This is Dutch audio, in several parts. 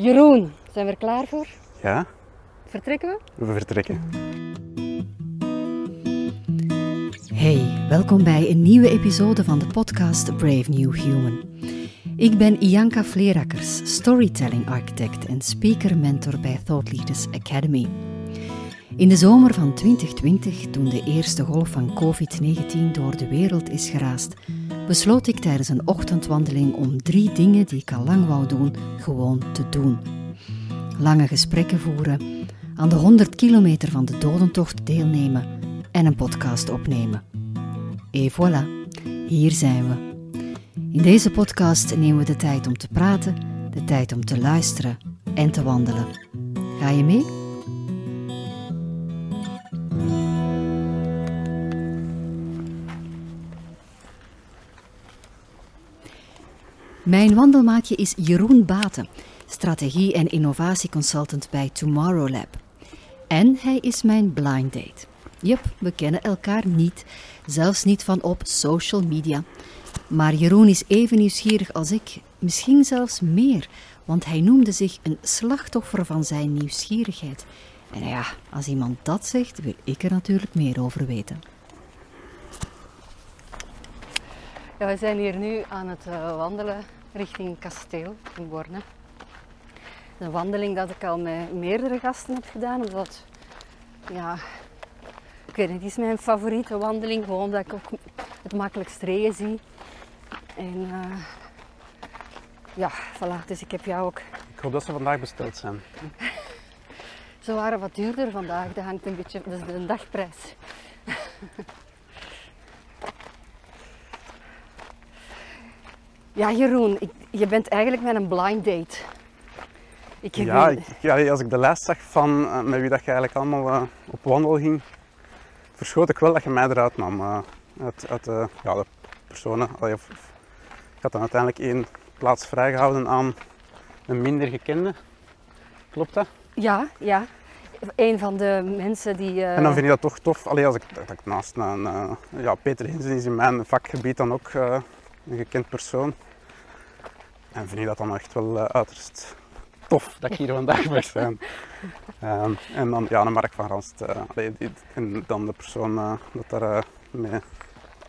Jeroen, zijn we er klaar voor? Ja, Vertrekken we? we vertrekken. Hey, welkom bij een nieuwe episode van de podcast Brave New Human. Ik ben Ianka Vleerakkers, storytelling architect en speaker mentor bij Thought Leaders Academy. In de zomer van 2020, toen de eerste golf van COVID-19 door de wereld is geraast, besloot ik tijdens een ochtendwandeling om drie dingen die ik al lang wou doen, gewoon te doen. Lange gesprekken voeren, aan de 100 kilometer van de dodentocht deelnemen en een podcast opnemen. Et voilà, hier zijn we. In deze podcast nemen we de tijd om te praten, de tijd om te luisteren en te wandelen. Ga je mee? Mijn wandelmaatje is Jeroen Baten, strategie- en innovatieconsultant bij Tomorrow Lab. En hij is mijn blind date. Yep, we kennen elkaar niet, zelfs niet van op social media. Maar Jeroen is even nieuwsgierig als ik, misschien zelfs meer, want hij noemde zich een slachtoffer van zijn nieuwsgierigheid. En ja, als iemand dat zegt, wil ik er natuurlijk meer over weten. Ja, we zijn hier nu aan het eh, wandelen richting Kasteel in Borne. Een wandeling dat ik al met meerdere gasten heb gedaan, omdat ja, ik weet niet, het is mijn favoriete wandeling, gewoon omdat ik ook het makkelijkst regen zie. En eh, ja, voilà, dus ik heb jou ook. Ik hoop dat ze vandaag besteld zijn. Ze waren wat duurder vandaag, dat hangt een beetje, dat is de dagprijs. Ja, Jeroen, ik, je bent eigenlijk met een blind date. Ik Ja, ik, ja, als ik de lijst zag van eh, met wie dat je eigenlijk allemaal eh, op wandel ging, verschoot ik wel dat je mij eruit nam. eh, uit uit ja, de personen. Allee, of- of- ik had dan uiteindelijk één plaats vrijgehouden aan een minder gekende. Klopt dat? Ja, ja. Een van de mensen die. En dan vind ik dat toch tof. Allee, als ik, dat ik naast een, ja, Peter Hinsen is in mijn vakgebied dan ook een gekend persoon. En vind ik dat dan echt wel eh, uiterst tof dat ik hier vandaag mag zijn. Ehm, en dan ja, de Mark van Ranst. eh, allee, die, en dan de persoon eh, dat daar mee,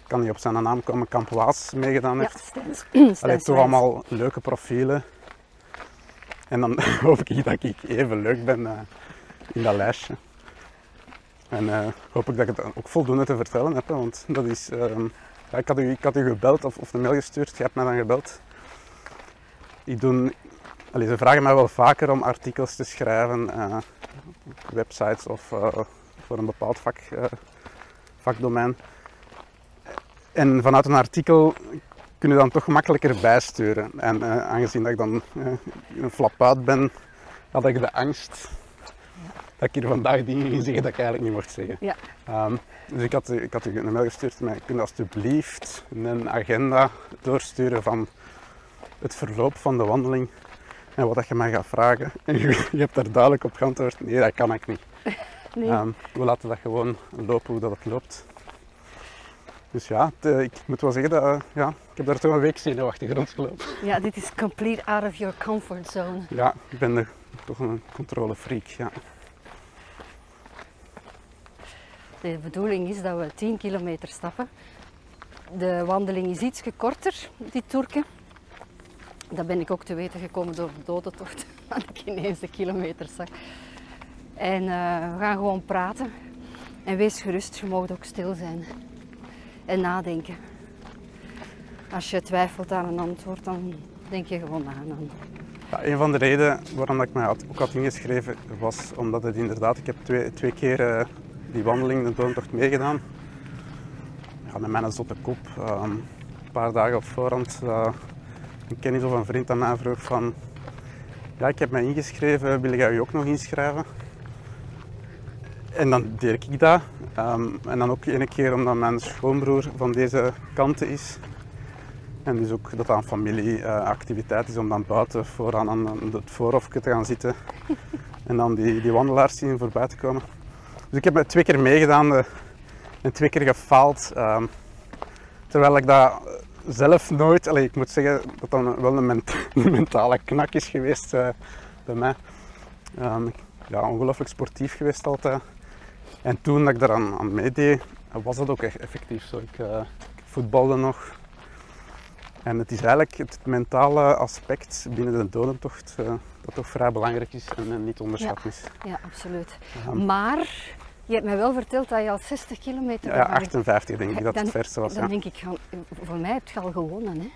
kan niet op zijn naam komen, Kamp Waas meegedaan ja, heeft. Stens. Allee, toch allemaal leuke profielen. En dan hoop ik dat ik even leuk ben eh, in dat lijstje. En eh, hoop ik dat ik het ook voldoende te vertellen heb. hè, Want dat is, ehm, ja, ik, had u, ik had u gebeld of, of een mail gestuurd. Je hebt mij dan gebeld. Allee, ze vragen mij wel vaker om artikels te schrijven. op websites of eh, voor een bepaald vak, eh, vakdomein. En vanuit een artikel kun je dan toch makkelijker bijsturen. En aangezien dat ik dan een flap uit ben, had ik de angst dat ik hier vandaag dingen ging zeggen dat ik eigenlijk niet mocht zeggen. Ja. Ehm, dus ik had, ik had u een mail gestuurd met, kun je alsjeblieft een agenda doorsturen van het verloop van de wandeling en wat dat je mij gaat vragen. En je, je hebt daar duidelijk op geantwoord, nee dat kan ik niet. Nee. Ehm, we laten dat gewoon lopen hoe dat het loopt. Dus ja, het, eh, ik moet wel zeggen dat eh, ja, ik heb daar toch een week zenuwachtig rondgelopen. Ja, dit is complete out of your comfort zone. Ja, ik ben de, toch een controlefreak. Ja. De bedoeling is dat we 10 kilometer stappen. De wandeling is iets korter, die Turken. Dat ben ik ook te weten gekomen door de dodentocht. Dat ik ineens de kilometers zag. En eh, we gaan gewoon praten. En wees gerust, je mag ook stil zijn. En nadenken. Als je twijfelt aan een antwoord, dan denk je gewoon na. Dan. Ja, een van de redenen waarom ik mij had, ook had ingeschreven was omdat het inderdaad, ik heb twee, twee keer eh, die wandeling, de doorntocht meegedaan. Ja, met mijn zotte kop. ehm, een paar dagen op voorhand, eh, een kennis of een vriend aan mij vroeg van ja, ik heb mij ingeschreven, wil jij je ook nog inschrijven? En dan deed ik dat. Ehm, en dan ook ene keer omdat mijn schoonbroer van deze kant is. En dus ook dat dat een familieactiviteit is om dan buiten vooraan aan het voorhofje te gaan zitten. en dan die, die wandelaars zien voorbij te komen. Dus ik heb het twee keer meegedaan eh, en twee keer gefaald. ehm, terwijl ik dat zelf nooit, allee, ik moet zeggen dat dat wel een, ment- een mentale knak is geweest. eh, bij mij. Ik- ja, ongelooflijk sportief geweest altijd. En toen dat ik daaraan aan meedeed, was dat ook echt effectief zo. Ik, eh, ik voetbalde nog. En het is eigenlijk het mentale aspect binnen de dodentocht eh, dat toch vrij belangrijk is en, en niet te onderschatten is. Ja, absoluut. Ehm, Maar je hebt mij wel verteld dat je al 60 kilometer ja, hebt gedaan. 58 denk ik dat Dan- het verste was. Dan Ja. denk ik, voor mij heb je al gewonnen. Hè?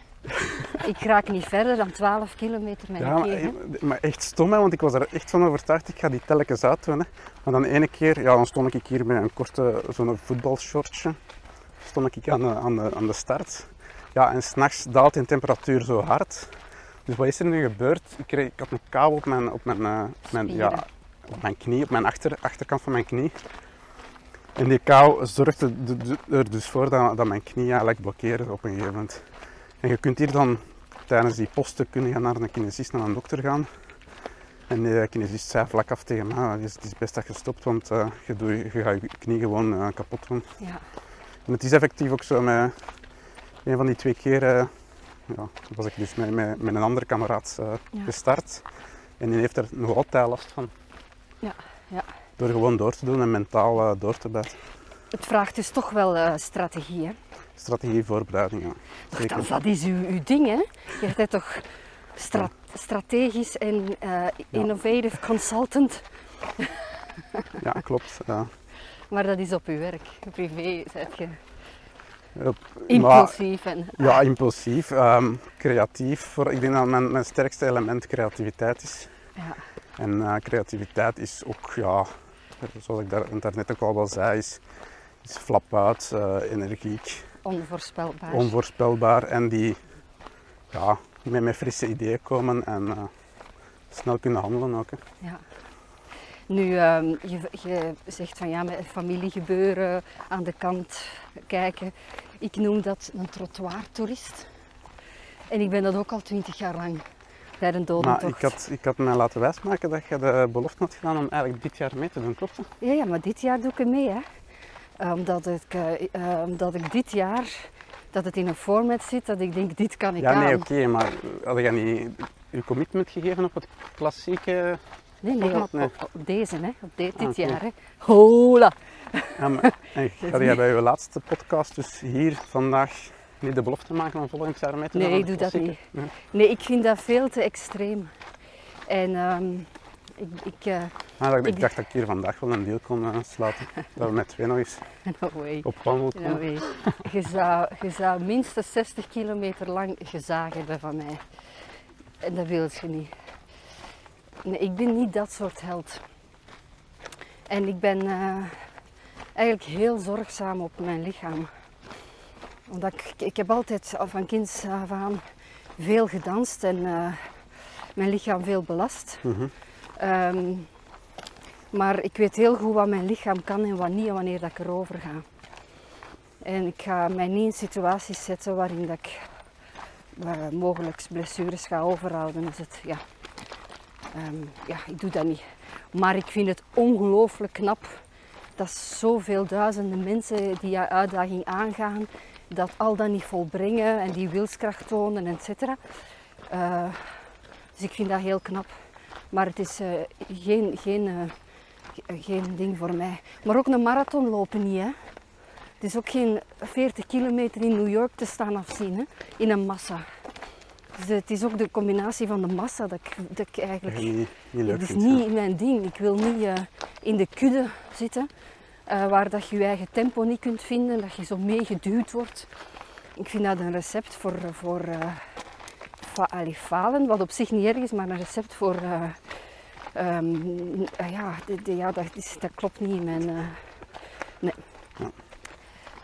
ik raak niet verder dan 12 kilometer met Ja, een maar, keer. hè. maar echt stom, hè, want ik was er echt van overtuigd, ik ga die telkens uitdoen. Hè. Maar dan ene keer, ja, dan stond ik hier met een korte, zo'n voetbalshortje, stond ik aan de, aan de, aan de start. Ja, en s'nachts daalt die temperatuur zo hard. Dus wat is er nu gebeurd? Ik, kreeg, ik had een kou op mijn, op mijn, eh, mijn, ja. Op mijn knie, op mijn achter, achterkant van mijn knie. En die kou de- er dus voor dat, dat mijn knie eigenlijk blokkeerde op een gegeven moment. En je kunt hier dan tijdens die posten kunnen gaan naar een kinesist, naar een dokter gaan. En de kinesist zei vlak af tegen mij, "Ah, het is, het is best dat je stopt, want eh, je, doet, je gaat je knie gewoon eh, kapot doen. Ja. En het is effectief ook zo met een van die twee keren, ja, was ik dus met, met, met een andere kameraad eh, Ja. gestart. En die heeft er nog altijd last van. Ja, ja. Door gewoon door te doen en mentaal eh, door te bijten. Het vraagt dus toch wel eh, strategie. Hè? Strategie, voorbereiding, ja. Dat, dat is uw, uw ding, hè? Je bent toch stra- strategisch en eh, innovative consultant. Ja, klopt. ja. Maar dat is op uw werk. Privé zet je Op- maar- impulsief. En, Ja, impulsief, ehm, creatief. Voor, ik denk dat mijn, mijn sterkste element creativiteit is. ja. En eh, creativiteit is ook, ja, zoals ik daar, daarnet ook al wel zei, is, is flap uit, eh, energiek, onvoorspelbaar. onvoorspelbaar en die ja, met, met frisse ideeën komen en eh, snel kunnen handelen ook. Hè. Ja. Nu, ehm, je, je zegt van ja, met familiegebeuren aan de kant kijken. Ik noem dat een trottoirtoerist. En ik ben dat ook al twintig jaar lang Maar ik had, ik had mij laten wijsmaken dat je de belofte had gedaan om eigenlijk dit jaar mee te doen, klopt dat? Ja, ja, maar dit jaar doe ik mee. Hè. Omdat, ik, eh, eh, omdat ik dit jaar, dat het in een format zit, dat ik denk, dit kan ik Ja, aan. nee, oké, maar had je niet je commitment gegeven op het klassieke... nee, nee, op, Nee. op- op deze, hè. op de- dit Ah, jaar. Hè. Hola! Ja, maar, en ga jij bij je laatste podcast dus hier vandaag niet de belofte maken om volgend jaar mee te? Nee, ik doe dat niet. Nee. Nee, ik vind dat veel te extreem. En ehm, ik, ik eh, Ah, ik Ik- dacht dat ik hier vandaag wel een deal kon eh, sluiten. Dat we met twee nog eens no op wandel No. Je, zou, je zou minstens 60 kilometer lang gezaagd hebben van mij. En dat wil je niet. Nee, ik ben niet dat soort held. En ik ben eh, eigenlijk heel zorgzaam op mijn lichaam. Omdat ik, ik heb altijd al van kinds af aan veel gedanst en eh, mijn lichaam veel belast. Mhm. Ehm, maar ik weet heel goed wat mijn lichaam kan en wat niet en wanneer dat ik erover ga. En ik ga mij niet in situaties zetten waarin dat ik uh, mogelijk blessures ga overhouden. Dus het, ja. Ehm, ja, ik doe dat niet. Maar ik vind het ongelooflijk knap dat zoveel duizenden mensen die uitdaging aangaan, dat al dan niet volbrengen en die wilskracht tonen, et cetera. Uh, dus ik vind dat heel knap. Maar het is uh, geen, geen, uh, geen ding voor mij. Maar ook een marathon lopen niet. Hè? Het is ook geen 40 kilometer in New York te staan afzien, hè? in een massa. Dus het is ook de combinatie van de massa dat ik, dat ik eigenlijk... Niet, leuk Het is vindt, niet ja. mijn ding. Ik wil niet in de kudde zitten, uh, waar dat je je eigen tempo niet kunt vinden, dat je zo meegeduwd wordt. Ik vind dat een recept voor, voor uh, fa allee, falen, wat op zich niet erg is, maar een recept voor... Um, ja, de, de, ja dat, is, dat, klopt niet in mijn... nee.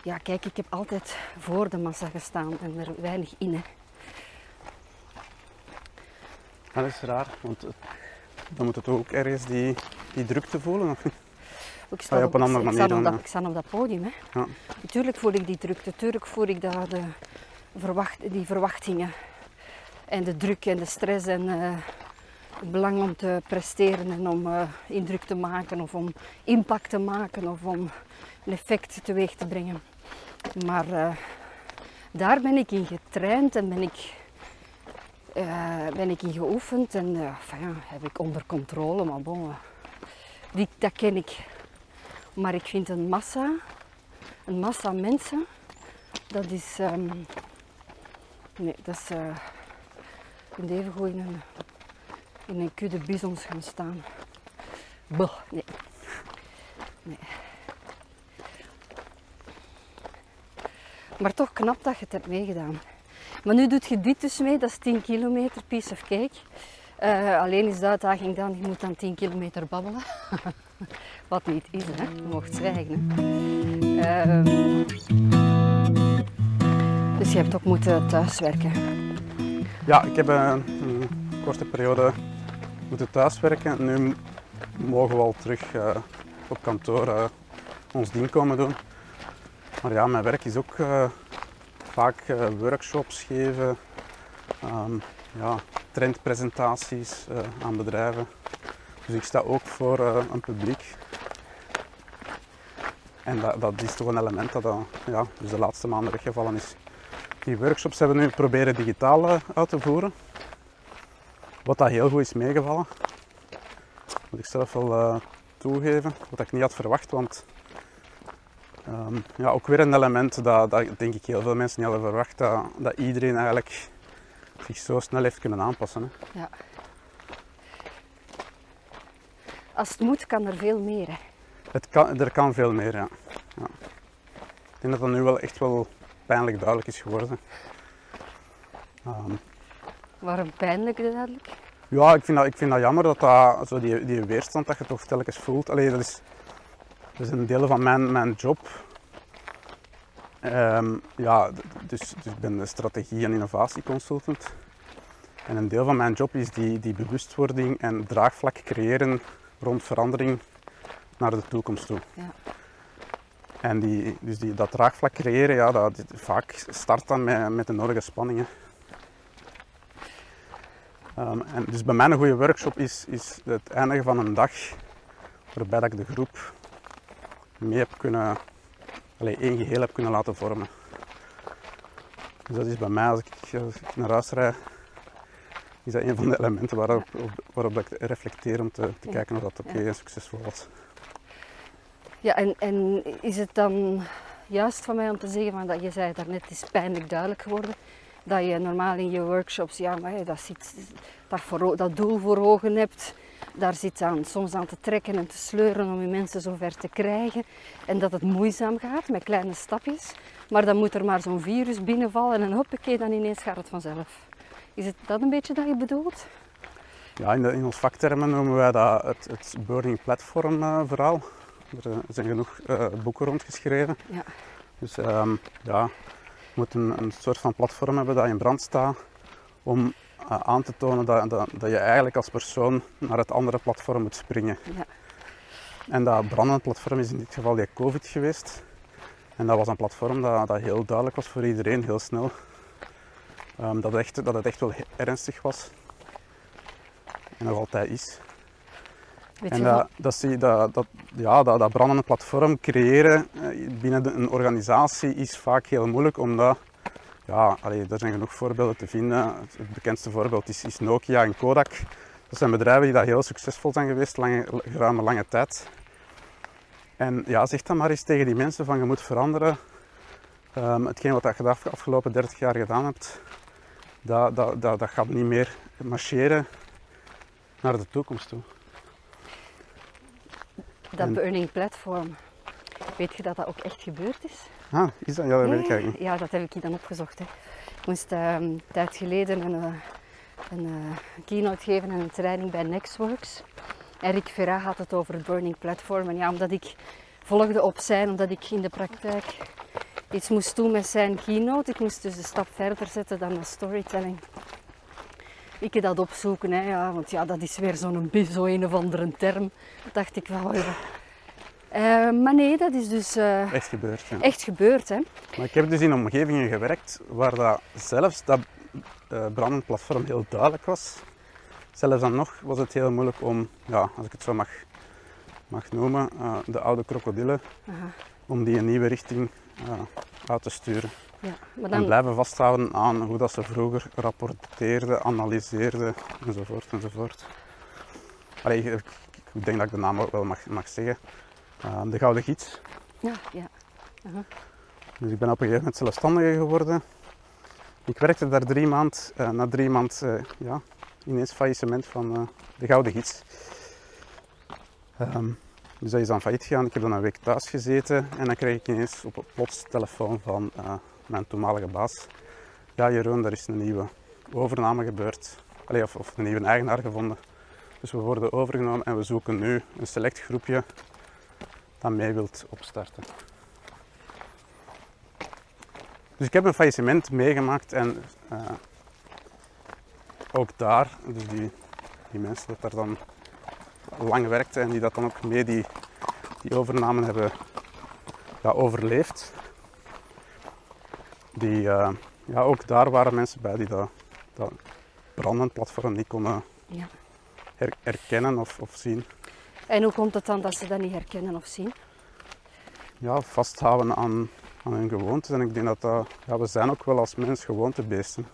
Ja. Kijk, ik heb altijd voor de massa gestaan en er weinig in. Hè. Dat is raar, want dan moet het ook ergens die, die drukte voelen, of? Ik Ah op een andere ik manier sta op dan, dat, ja. ik sta op dat podium. Hè. Ja. Natuurlijk voel ik die drukte, natuurlijk voel ik dat de verwacht, die verwachtingen. En de druk en de stress en uh, het belang om te presteren en om uh, indruk te maken of om impact te maken of om een effect teweeg te brengen. Maar uh, daar ben ik in getraind en ben ik eh, ben ik in geoefend en eh, enfin ja, heb ik onder controle. Maar bon, eh, die, dat ken ik. Maar ik vind een massa, een massa mensen, dat is... ehm, nee, dat is... eh je kunt even goed in een, in een kudde bizons gaan staan. Boh, nee. nee. Maar toch knap dat je het hebt meegedaan. Maar nu doet je dit dus mee, dat is 10 kilometer, piece of cake. Eh, alleen is de uitdaging dan, je moet dan 10 kilometer babbelen. Wat niet is, hè. Je mocht zwijgen. Ehm, dus je hebt ook moeten thuiswerken. Ja, ik heb eh, een korte periode moeten thuiswerken. Nu mogen we al terug eh, op kantoor eh, ons ding komen doen. Maar ja, mijn werk is ook vaak workshops geven, ehm, ja, trendpresentaties aan bedrijven. Dus ik sta ook voor een publiek. En dat, dat is toch een element dat eh, ja, dus de laatste maanden weggevallen is. Die workshops hebben we nu proberen digitaal eh, uit te voeren. Wat dat heel goed is meegevallen. Moet ik zelf wel eh, toegeven. Wat ik niet had verwacht, want ehm, ja, ook weer een element dat, dat denk ik heel veel mensen niet hadden verwacht. Dat, dat iedereen eigenlijk zich zo snel heeft kunnen aanpassen. Hè. Ja. Als het moet, kan er veel meer. Het kan, er kan veel meer, ja. ja. Ik denk dat dat nu wel echt wel pijnlijk duidelijk is geworden. Ehm, Waarom pijnlijk duidelijk? Ja, ik vind dat, ik vind dat jammer dat, dat zo die, die weerstand dat je toch telkens voelt. Allee, dat, is, dat is een deel van mijn, mijn job. Ehm, ja, dus, dus ik ben de strategie- en innovatieconsultant. En een deel van mijn job is die, die bewustwording en draagvlak creëren rond verandering naar de toekomst toe. Ja. En die, dus die, dat draagvlak creëren, ja, dat, vaak start dan met, met de nodige spanningen. Ehm, en dus bij mij een goede workshop is, is het eindigen van een dag waarbij dat ik de groep mee heb kunnen, allee, één geheel heb kunnen laten vormen. Dus dat is bij mij, als ik, als ik naar huis rijd, is dat een van de elementen waarop, op, waarop ik reflecteer om te, te kijken of dat oké en succesvol was. Ja, en, is het dan juist van mij om te zeggen, van dat je zei daarnet, is pijnlijk duidelijk geworden, dat je normaal in je workshops, ja, maar dat, zit, dat, voor, dat doel voor ogen hebt, daar zit aan, soms aan te trekken en te sleuren om je mensen zover te krijgen. En dat het moeizaam gaat, met kleine stapjes. Maar dan moet er maar zo'n virus binnenvallen en hoppakee, dan ineens gaat het vanzelf. Is het dat een beetje dat je bedoelt? Ja, in ons vaktermen noemen wij dat het, het burning platform eh, verhaal. Er zijn genoeg eh, boeken rondgeschreven. Ja. Dus ehm, ja, je moet een, een soort van platform hebben dat in brand staat om eh, aan te tonen dat, dat, dat je eigenlijk als persoon naar het andere platform moet springen. Ja. En dat brandend platform is in dit geval die COVID geweest. En dat was een platform dat, dat heel duidelijk was voor iedereen, heel snel. Ehm, dat, het echt, dat het echt wel ernstig was. En nog altijd is. Weet En dat, dat, zie, dat, dat, ja, dat, dat brandende platform creëren eh, binnen de- een organisatie is vaak heel moeilijk, omdat ja, allee, er zijn genoeg voorbeelden te vinden. Het, het bekendste voorbeeld is, is Nokia en Kodak. Dat zijn bedrijven die daar heel succesvol zijn geweest, lange, geruime lange tijd. En ja, zeg dan maar eens tegen die mensen van je moet veranderen. Ehm, hetgeen wat je de af- afgelopen 30 jaar gedaan hebt, dat, dat, dat, dat gaat niet meer marcheren naar de toekomst toe. Dat en- burning platform, weet je dat dat ook echt gebeurd is? Ah, is dat? Ja, dat weet ik eigenlijk niet. Ja, dat heb ik hier dan opgezocht. Hè. Ik moest ehm, een tijd geleden een, eh, een eh, keynote geven en een training bij Nextworks. En Rick Verra had het over het Burning Platform. En ja, omdat ik volgde op zijn, omdat ik in de praktijk iets moest doen met zijn keynote. Ik moest dus een stap verder zetten dan de storytelling. Ik dat opzoeken, hè, ja, want ja, dat is weer zo'n zo een of andere term. dacht ik wel. Ja. Eh, maar nee, dat is dus eh, Echt gebeurd. Ja. echt gebeurd. Hè. Maar ik heb dus in omgevingen gewerkt waar dat zelfs dat eh, brandend platform heel duidelijk was. Zelfs dan nog was het heel moeilijk om, ja, als ik het zo mag, mag noemen, de oude krokodillen, Aha. om die een nieuwe richting uit te sturen. Ja, maar En dan, blijven vasthouden aan hoe dat ze vroeger rapporteerden, analyseerden enzovoort enzovoort. Allee, ik, ik denk dat ik de naam ook wel mag, mag zeggen. Eh, de Gouden Gids. ja, ja. Dus ik ben op een gegeven moment zelfstandige geworden. Ik werkte daar drie maanden. eh, na drie maanden, ja, ineens faillissement van eh, de Gouden Gids. Ehm, dus dat is dan failliet gegaan. Ik heb dan een week thuis gezeten en dan kreeg ik ineens op plots telefoon van eh, mijn toenmalige baas. Ja, Jeroen, er is een nieuwe overname gebeurd. Of, of een nieuwe eigenaar gevonden. Dus we worden overgenomen en we zoeken nu een select groepje dat mee wilt opstarten. Dus ik heb een faillissement meegemaakt en eh, ook daar, dus die, die mensen dat daar dan lang werkten en die dat dan ook mee die, die overname hebben ja, overleefd. Die, eh, ja, ook daar waren mensen bij die dat, dat brandend platform niet konden Ja. her- herkennen of, of zien. En hoe komt het dan dat ze dat niet herkennen of zien? Ja, vasthouden aan, aan hun gewoontes. En ik denk dat dat, ja, we zijn ook wel als mens gewoontebeesten.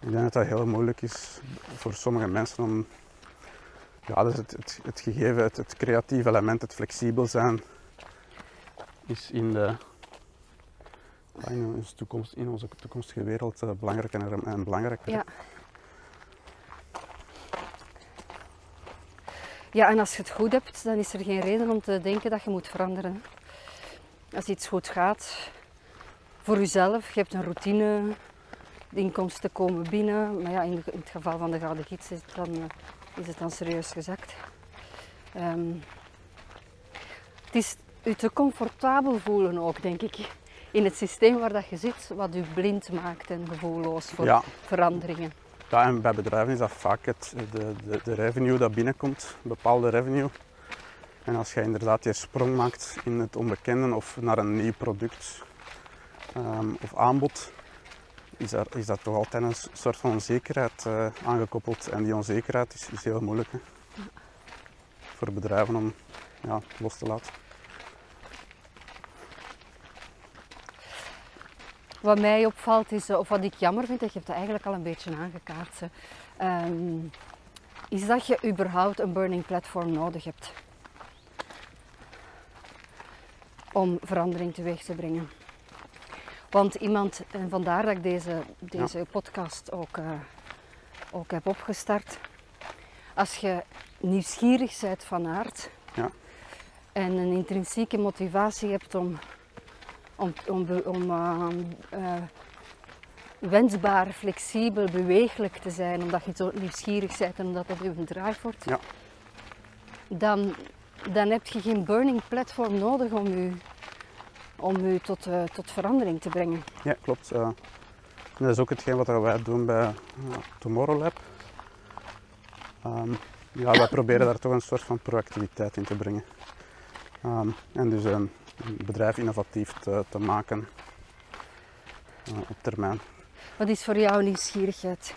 Ik denk dat dat heel moeilijk is voor sommige mensen om ja, dus het, het, het gegeven, het, het creatieve element, het flexibel zijn, is in, de, in, onze, toekomst, in onze toekomstige wereld eh, belangrijker en, en belangrijker. Ja. Ja, en als je het goed hebt, dan is er geen reden om te denken dat je moet veranderen. Als iets goed gaat, voor jezelf, je hebt een routine, de inkomsten komen binnen. Maar ja, in, in het geval van de Gouden Gids is het dan, eh, is het dan serieus gezakt. Ehm, het is je te comfortabel voelen ook, denk ik. In het systeem waar dat je zit, wat je blind maakt en gevoelloos voor Ja. veranderingen. Ja, en bij bedrijven is dat vaak het, de, de, de revenue dat binnenkomt, een bepaalde revenue. En als je inderdaad je sprong maakt in het onbekende of naar een nieuw product ehm, of aanbod, is, daar, is dat toch altijd een soort van onzekerheid eh, aangekoppeld. En die onzekerheid is, is heel moeilijk hè, voor bedrijven om ja, los te laten. Wat mij opvalt is, of wat ik jammer vind, en je hebt dat eigenlijk al een beetje aangekaart, ehm, is dat je überhaupt een burning platform nodig hebt om verandering teweeg te brengen. Want iemand, en vandaar dat ik deze, deze podcast ook, eh, ook heb opgestart, als je nieuwsgierig bent van aard Ja. en een intrinsieke motivatie hebt om om, om, om eh, eh, wensbaar, flexibel, beweeglijk te zijn, omdat je zo nieuwsgierig bent en omdat dat je drive wordt, Ja. dan, dan heb je geen burning platform nodig om je, om je tot, eh, tot verandering te brengen. Ja, klopt. En dat is ook hetgeen wat wij doen bij eh, Tomorrow Lab. Ehm, ja, wij proberen daar toch een soort van proactiviteit in te brengen. Ehm, en dus een, een bedrijf innovatief te, te maken eh, op termijn. Wat is voor jou nieuwsgierigheid?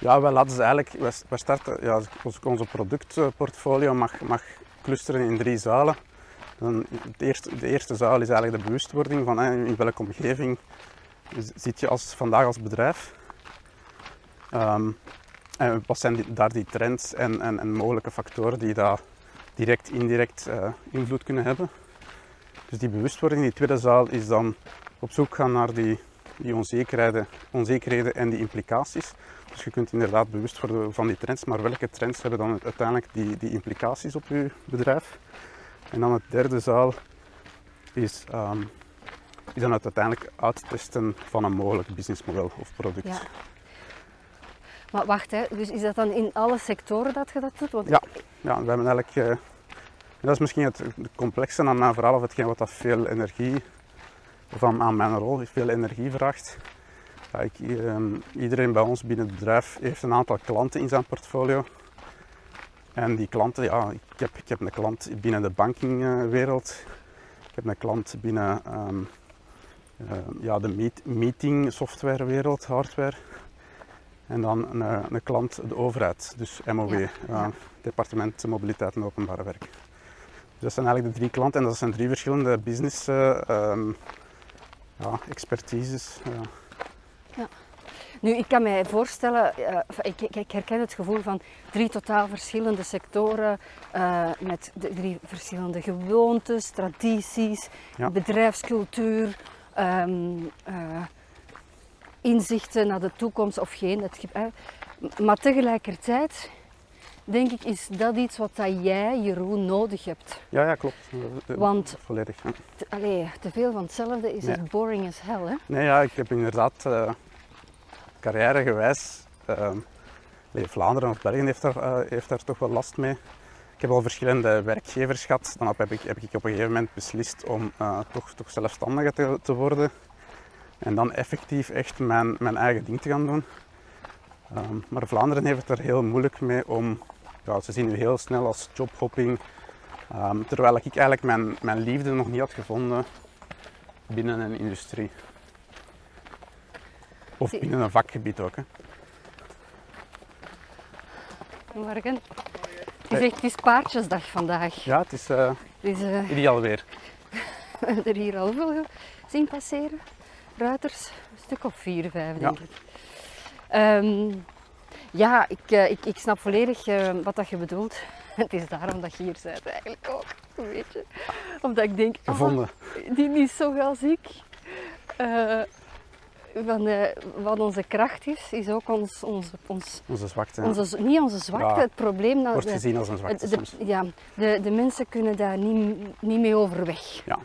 Ja, wij laten ze eigenlijk, wij, starten, ja, ons- onze productportfolio mag, mag clusteren in drie zalen. Dan, het eerste, de eerste zaal is eigenlijk de bewustwording van in welke omgeving zit je als, vandaag als bedrijf. Ehm, en wat zijn die- daar die trends en, en, en mogelijke factoren die daar direct, indirect eh, invloed kunnen hebben. Dus die bewustwording, die tweede zaal, is dan op zoek gaan naar die, onzekerheden, onzekerheden en die implicaties. Dus je kunt inderdaad bewust worden van die trends, maar welke trends hebben dan uiteindelijk die, die implicaties op je bedrijf? En dan het derde zaal is, ehm, dan het uiteindelijk uittesten van een mogelijk businessmodel of product. Ja. Maar wacht, hè, dus is dat dan in alle sectoren dat je dat doet? Want Ja. Ja, we hebben eigenlijk, eh, dat is misschien het complexe aan mijn verhaal, of hetgeen wat dat veel energie, of aan, mijn rol, veel energie vraagt. Ehm, iedereen bij ons binnen het bedrijf heeft een aantal klanten in zijn portfolio. En die klanten, ja, ik heb, ik heb een klant binnen de bankingwereld. Ik heb een klant binnen ehm, eh, ja, de meet, meeting softwarewereld, hardware. En dan een, eh, een klant, de overheid, dus MOW, Ja, eh, ja. Departement Mobiliteit en Openbare Werk. dat zijn eigenlijk de drie klanten en dat zijn drie verschillende business ehm, ja, expertises. Ja. Nu, ik kan mij voorstellen, uh, ik, ik, herken het gevoel van drie totaal verschillende sectoren uh, met de drie verschillende gewoontes, tradities, Ja. bedrijfscultuur, ehm, uh, inzichten naar de toekomst of geen. Maar tegelijkertijd denk ik, is dat iets wat dat jij, Jeroen, nodig hebt. Ja, ja, klopt. Eh, Want- Volledig. ja. Te, allee, te veel van hetzelfde is Nee. echt boring as hell. Hè? Nee, ja, ik heb inderdaad uh, carrièregewijs. Uh, Vlaanderen of België heeft daar, uh, heeft daar toch wel last mee. Ik heb al verschillende werkgevers gehad. Dan heb ik, heb ik op een gegeven moment beslist om toch, toch zelfstandiger te, te, worden. En dan effectief echt mijn, mijn eigen ding te gaan doen. Um, maar Vlaanderen heeft het er heel moeilijk mee om. Ja, ze zien u heel snel als jobhopping. Um, terwijl ik eigenlijk mijn, mijn liefde nog niet had gevonden binnen een industrie. Of binnen een vakgebied ook. Hè. Morgen. Het is echt het paardjesdag vandaag. Ja, het is uh, Dus, uh, ideaal weer. we hebben er hier al veel zien passeren. Een stuk of vier, vijf denk Ja. ik. Um, ja, ik, uh, ik, ik snap volledig uh, wat dat je bedoelt. Het is daarom dat je hier bent eigenlijk ook, weet je. Omdat ik denk, Gevonden. Oh, die is zo als ik. Uh, van, uh, wat onze kracht is, is ook ons, onze, ons, onze zwakte. Onze, niet onze zwakte, Ja, het probleem dat wordt gezien als een zwakte de, soms. Ja, de, de mensen kunnen daar niet, niet mee overweg. Ja.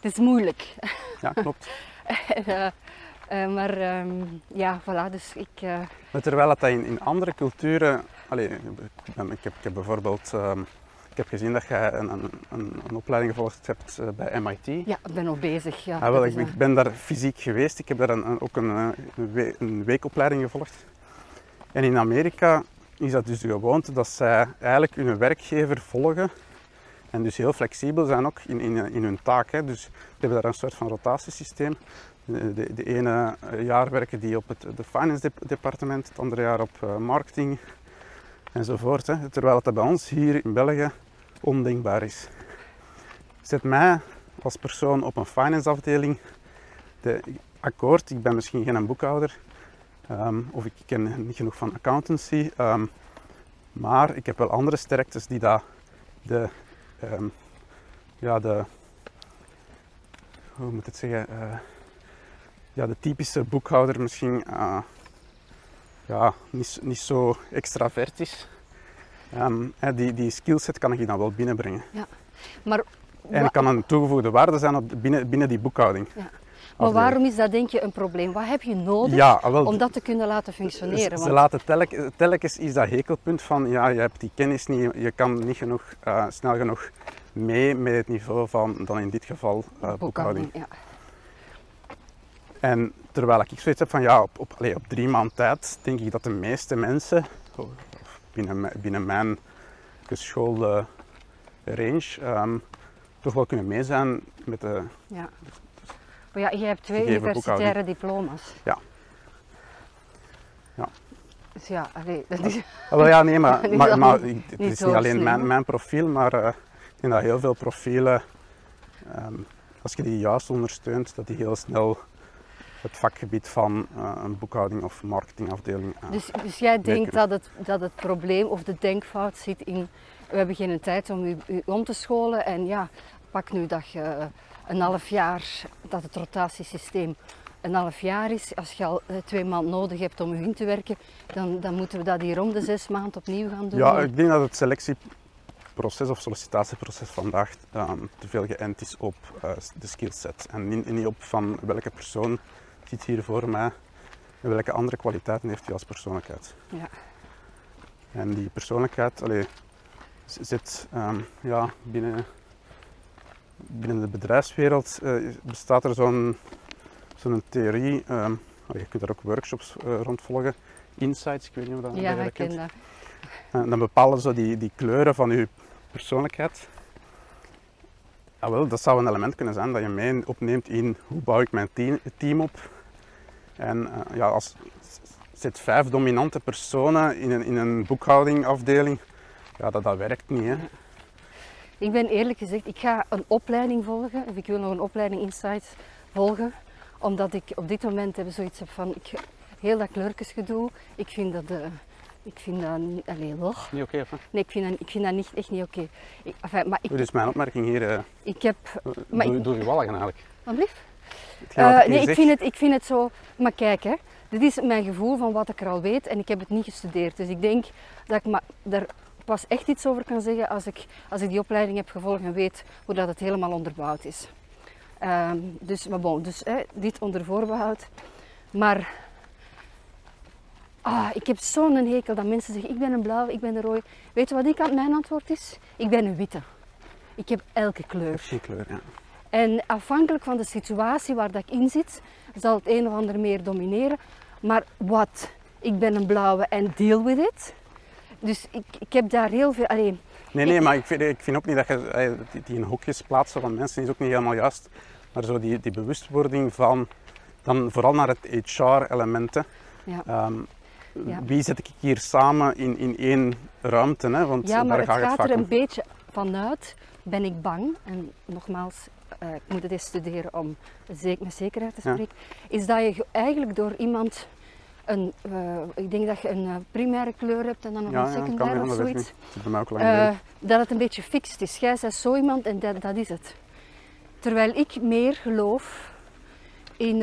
Het is moeilijk. Ja, klopt. en, uh, uh, maar um, ja, voilà, dus ik... Uh... Maar terwijl dat in, in andere culturen... Allez, ik, ben, ik, heb, ik heb bijvoorbeeld... Um, ik heb gezien dat jij een, een, een, een opleiding gevolgd hebt uh, bij MIT. Ja, ik ben nog bezig. Ja, ah, wel, ik, ik, ben daar fysiek geweest. Ik heb daar een, ook een, een weekopleiding gevolgd. En in Amerika is dat dus de gewoonte dat zij eigenlijk hun werkgever volgen. En dus heel flexibel zijn ook in, in, in hun taak. Hè. Dus ze hebben daar een soort van rotatiesysteem. De, de, de ene jaar werken die op het de finance departement, het andere jaar op uh, marketing enzovoort. Hè. Terwijl het bij ons hier in België ondenkbaar is. Zet mij als persoon op een finance afdeling de akkoord, ik ben misschien geen boekhouder um, of ik ken niet genoeg van accountancy, um, maar ik heb wel andere sterktes die dat de, um, ja, de, hoe moet ik het zeggen, uh, ja, de typische boekhouder misschien uh, ja, niet, niet zo extravert is. Um, die, die skillset kan ik dan wel binnenbrengen. Ja, maar en kan een toegevoegde waarde zijn op, binnen, binnen die boekhouding. Ja. Maar waarom is dat denk je een probleem? Wat heb je nodig ja, wel, om dat te kunnen laten functioneren? Ze, ze laten telk, telkens is dat hekelpunt van ja, je hebt die kennis niet, je kan niet genoeg, uh, snel genoeg mee met het niveau van dan in dit geval uh, boekhouding. Ja. En terwijl ik zoiets heb van ja, op, op, allez, op drie maand tijd denk ik dat de meeste mensen binnen, binnen mijn geschoolde range um, toch wel kunnen mee zijn met de. Ja. Maar ja, je hebt twee universitaire diploma's. Ja. Ja. Dus ja, allee, dat is... Ah, wel ja, nee, maar, maar, het is niet alleen mijn, mijn profiel, maar uh, ik denk dat heel veel profielen, um, als je die juist ondersteunt, dat die heel snel het vakgebied van uh, een boekhouding of marketingafdeling. Uh, Dus, dus jij denkt dat het, dat het probleem of de denkfout zit in... We hebben geen tijd om u, u om te scholen en ja, pak nu dat je een half jaar, dat het rotatiesysteem een half jaar is. Als je al eh, twee maanden nodig hebt om in te werken, dan, dan moeten we dat hier om de zes maanden opnieuw gaan doen. ja, ik denk dat het selectieproces of sollicitatieproces vandaag um, te veel geënt is op uh, de skillset en niet, niet op van welke persoon zit hier voor mij en welke andere kwaliteiten heeft hij als persoonlijkheid. Ja. En die persoonlijkheid allee, zit um, ja, binnen, binnen de bedrijfswereld uh, bestaat er zo'n zo'n theorie, um, allee, je kunt daar ook workshops uh, rond volgen, insights, ik weet niet of dat, Ja, ik dat ken dat. En dan bepalen ze die, die kleuren van je persoonlijkheid. Ah, wel, dat zou een element kunnen zijn dat je mee opneemt in hoe bouw ik mijn team, team op. En uh, ja, als zit vijf dominante personen in een, in een boekhoudingafdeling, ja, dat, dat werkt niet. Hè. Ik ben eerlijk gezegd, ik ga een opleiding volgen, of ik wil nog een opleiding Insights volgen, omdat ik op dit moment heb zoiets heb van, ik, heel dat kleurkesgedoe, ik vind dat, eh, ik vind dat niet, allee, lach. Niet oké, of wat? Nee, ik vind dat, ik vind dat niet, echt niet oké. Ik- enfin, Maar ik, Dus mijn opmerking hier, eh ik heb, Maar doe, ik- doe je wallen eigenlijk. wat blieft? Wat Eh, nee, ik zeg, vind, het, ik vind het zo. Maar kijk, hè, dit is mijn gevoel van wat ik er al weet en ik heb het niet gestudeerd. Dus ik denk dat ik ma- daar pas echt iets over kan zeggen als ik, als ik die opleiding heb gevolgd en weet hoe dat het helemaal onderbouwd is. Ehm, dus, maar bon, dus hè, dit onder voorbehoud. Maar ah, ik heb zo'n hekel dat mensen zeggen: ik ben een blauw, ik ben een rooi. Weet je wat ik aan mijn antwoord is? Ik ben een witte. Ik heb elke kleur. geen kleur, ja. En afhankelijk van de situatie waar dat ik in zit, zal het een of ander meer domineren. Maar wat? Ik ben een blauwe en deal with it. Dus ik, ik heb daar heel veel. Alleen, Nee, nee, maar ik vind, ik vind ook niet dat je die, die in hokjes plaatsen van mensen is ook niet helemaal juist. Maar zo die, die bewustwording van, dan vooral naar het HR-element. ja. Ehm, Ja. Wie zet ik hier samen in, in één ruimte? Hè? Want ja, maar daar het gaat het gaat er een om. beetje vanuit, ben ik bang, en nogmaals, eh, ik moet het eens studeren om met zekerheid te Ja. spreken, is dat je ge- eigenlijk door iemand een, eh, ik denk dat je een eh, primaire kleur hebt en dan nog Ja, een ja, secundaire niet, of zoiets. niet. Dat is bij mij ook lang geleden. dat het een beetje fixed is. Jij bent zo iemand en dat, dat is het. Terwijl ik meer geloof in,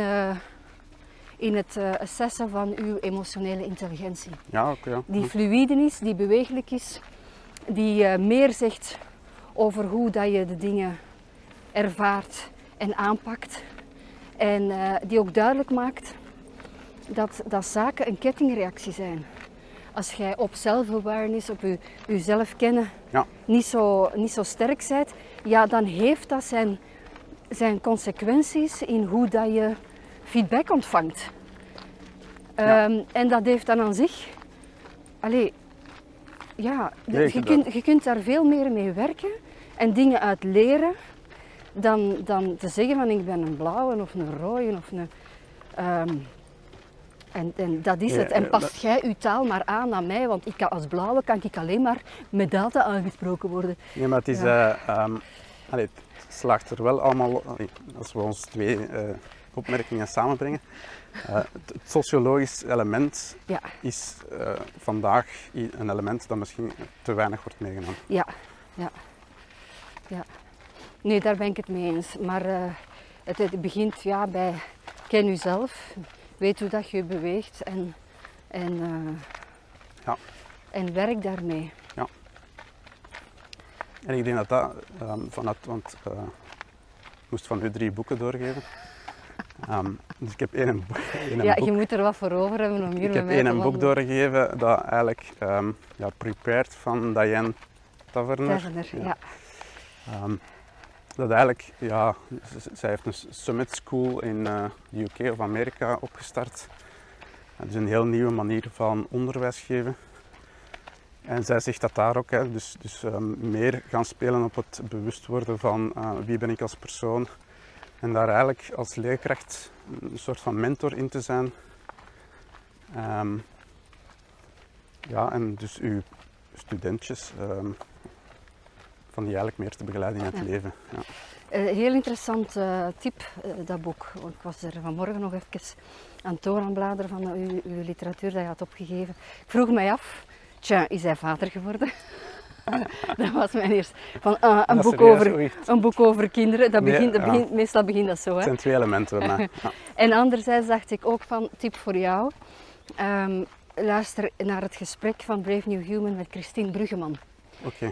in het assessen van uw emotionele intelligentie. Ja, ja. Die fluïde is, die bewegelijk is, die meer zegt over hoe dat je de dingen ervaart en aanpakt. En die ook duidelijk maakt dat, dat zaken een kettingreactie zijn. Als jij op self-awareness, op je, jezelf kennen, Ja. niet, zo, niet zo sterk bent, ja, dan heeft dat zijn, zijn consequenties in hoe dat je feedback ontvangt. Ja. Ehm, en dat heeft dan aan zich, allee, ja, Nee, je, kunt, je kunt daar veel meer mee werken en dingen uit leren dan, dan te zeggen van ik ben een blauwe of een rode of een... ehm, en, en dat is het. En past jij je taal maar aan aan mij, want ik kan, als blauwe kan ik alleen maar met data aangesproken worden. Nee, maar het is... eh, ehm, allee, het slaagt er wel allemaal... allee, als we ons twee eh, opmerkingen samenbrengen. eh, het, het sociologisch element Ja, is vandaag een element dat misschien te weinig wordt meegenomen. ja, ja. ja. Nee, daar ben ik het mee eens. Maar het, het begint ja, bij ken jezelf, weet hoe dat je beweegt en, en, eh, Ja. en werk daarmee. En ik denk dat dat ehm, vanuit... Want eh, ik moest van u drie boeken doorgeven. Ehm, dus ik heb één, één Ja, boek je moet er wat voor over hebben om hier Ik heb één een boek doorgegeven dat eigenlijk ehm ja, Prepared van Diane Taverner. Taverner, ja. Ja. Dat eigenlijk, ja, zij heeft een summit school in eh, de UK of Amerika opgestart. Het is een heel nieuwe manier van onderwijs geven. En zij zegt dat daar ook, hè, dus, dus ehm, meer gaan spelen op het bewust worden van eh, wie ben ik als persoon. En daar eigenlijk als leerkracht een soort van mentor in te zijn. Ehm, ja, en dus uw studentjes ehm, van die eigenlijk meer te begeleiden in het Ja. leven. Ja. Eh, heel interessant eh, tip, eh, dat boek. Ik was er vanmorgen nog even aan het van uw, uw literatuur dat je had opgegeven. Ik vroeg mij af, tja, is hij vader geworden? dat was mijn eerste. Van, ah, een, boek serieus, over, een boek over kinderen, dat begint, dat ja. meestal begint dat zo. Het Hè? zijn twee elementen. Ja. En anderzijds dacht ik ook van, tip voor jou, ehm, luister naar het gesprek van Brave New Human met Christine Bruggeman.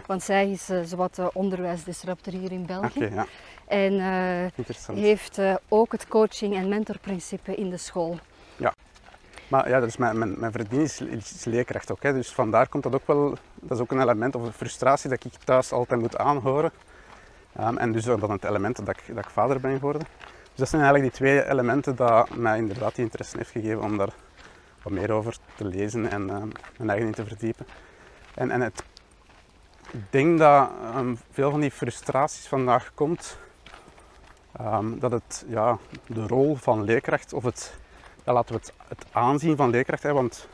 Want zij is eh, zowat de onderwijsdisruptor hier in België. ja. En eh, heeft eh, ook het coaching- en mentorprincipe in de school. Maar ja, dus mijn, mijn, mijn is, is leerkracht ook. Hè. Dus vandaar komt dat ook wel, dat is ook een element of een frustratie dat ik thuis altijd moet aanhoren. Ehm, en dus dan het element dat ik, dat ik vader ben geworden. Dus dat zijn eigenlijk die twee elementen dat mij inderdaad die interesse heeft gegeven om daar wat meer over te lezen en ehm, mijn eigen in te verdiepen. En, en het, ik denk dat ehm, veel van die frustraties vandaag komt, ehm, dat het ja, de rol van leerkracht of het ja, laten we het, het aanzien van leerkracht hebben, want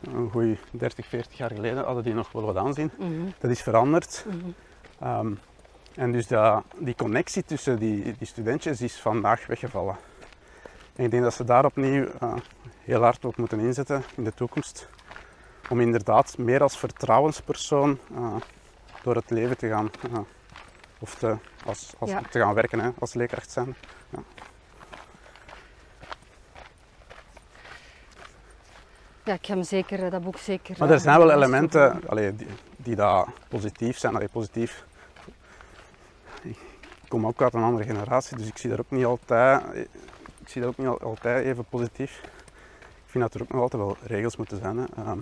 een goeie 30, 40 jaar geleden hadden die nog wel wat aanzien. Mhm, Dat is veranderd. mhm. Ehm, En dus dat, die connectie tussen die, die studentjes is vandaag weggevallen. En ik denk dat ze daar opnieuw uh, heel hard op moeten inzetten in de toekomst. Om inderdaad meer als vertrouwenspersoon uh, door het leven te gaan. Of te, als, als, Ja. te gaan werken hè, als leerkracht zijn. Ja. Ja, ik heb hem zeker, eh, dat boek zeker... Maar er eh, zijn wel elementen allee, die, die daar positief zijn. Allee, positief. Ik kom ook uit een andere generatie, dus ik zie dat ook niet altijd, ik zie dat ook niet al- altijd even positief. Ik vind dat er ook nog altijd wel regels moeten zijn. Hè. Ehm,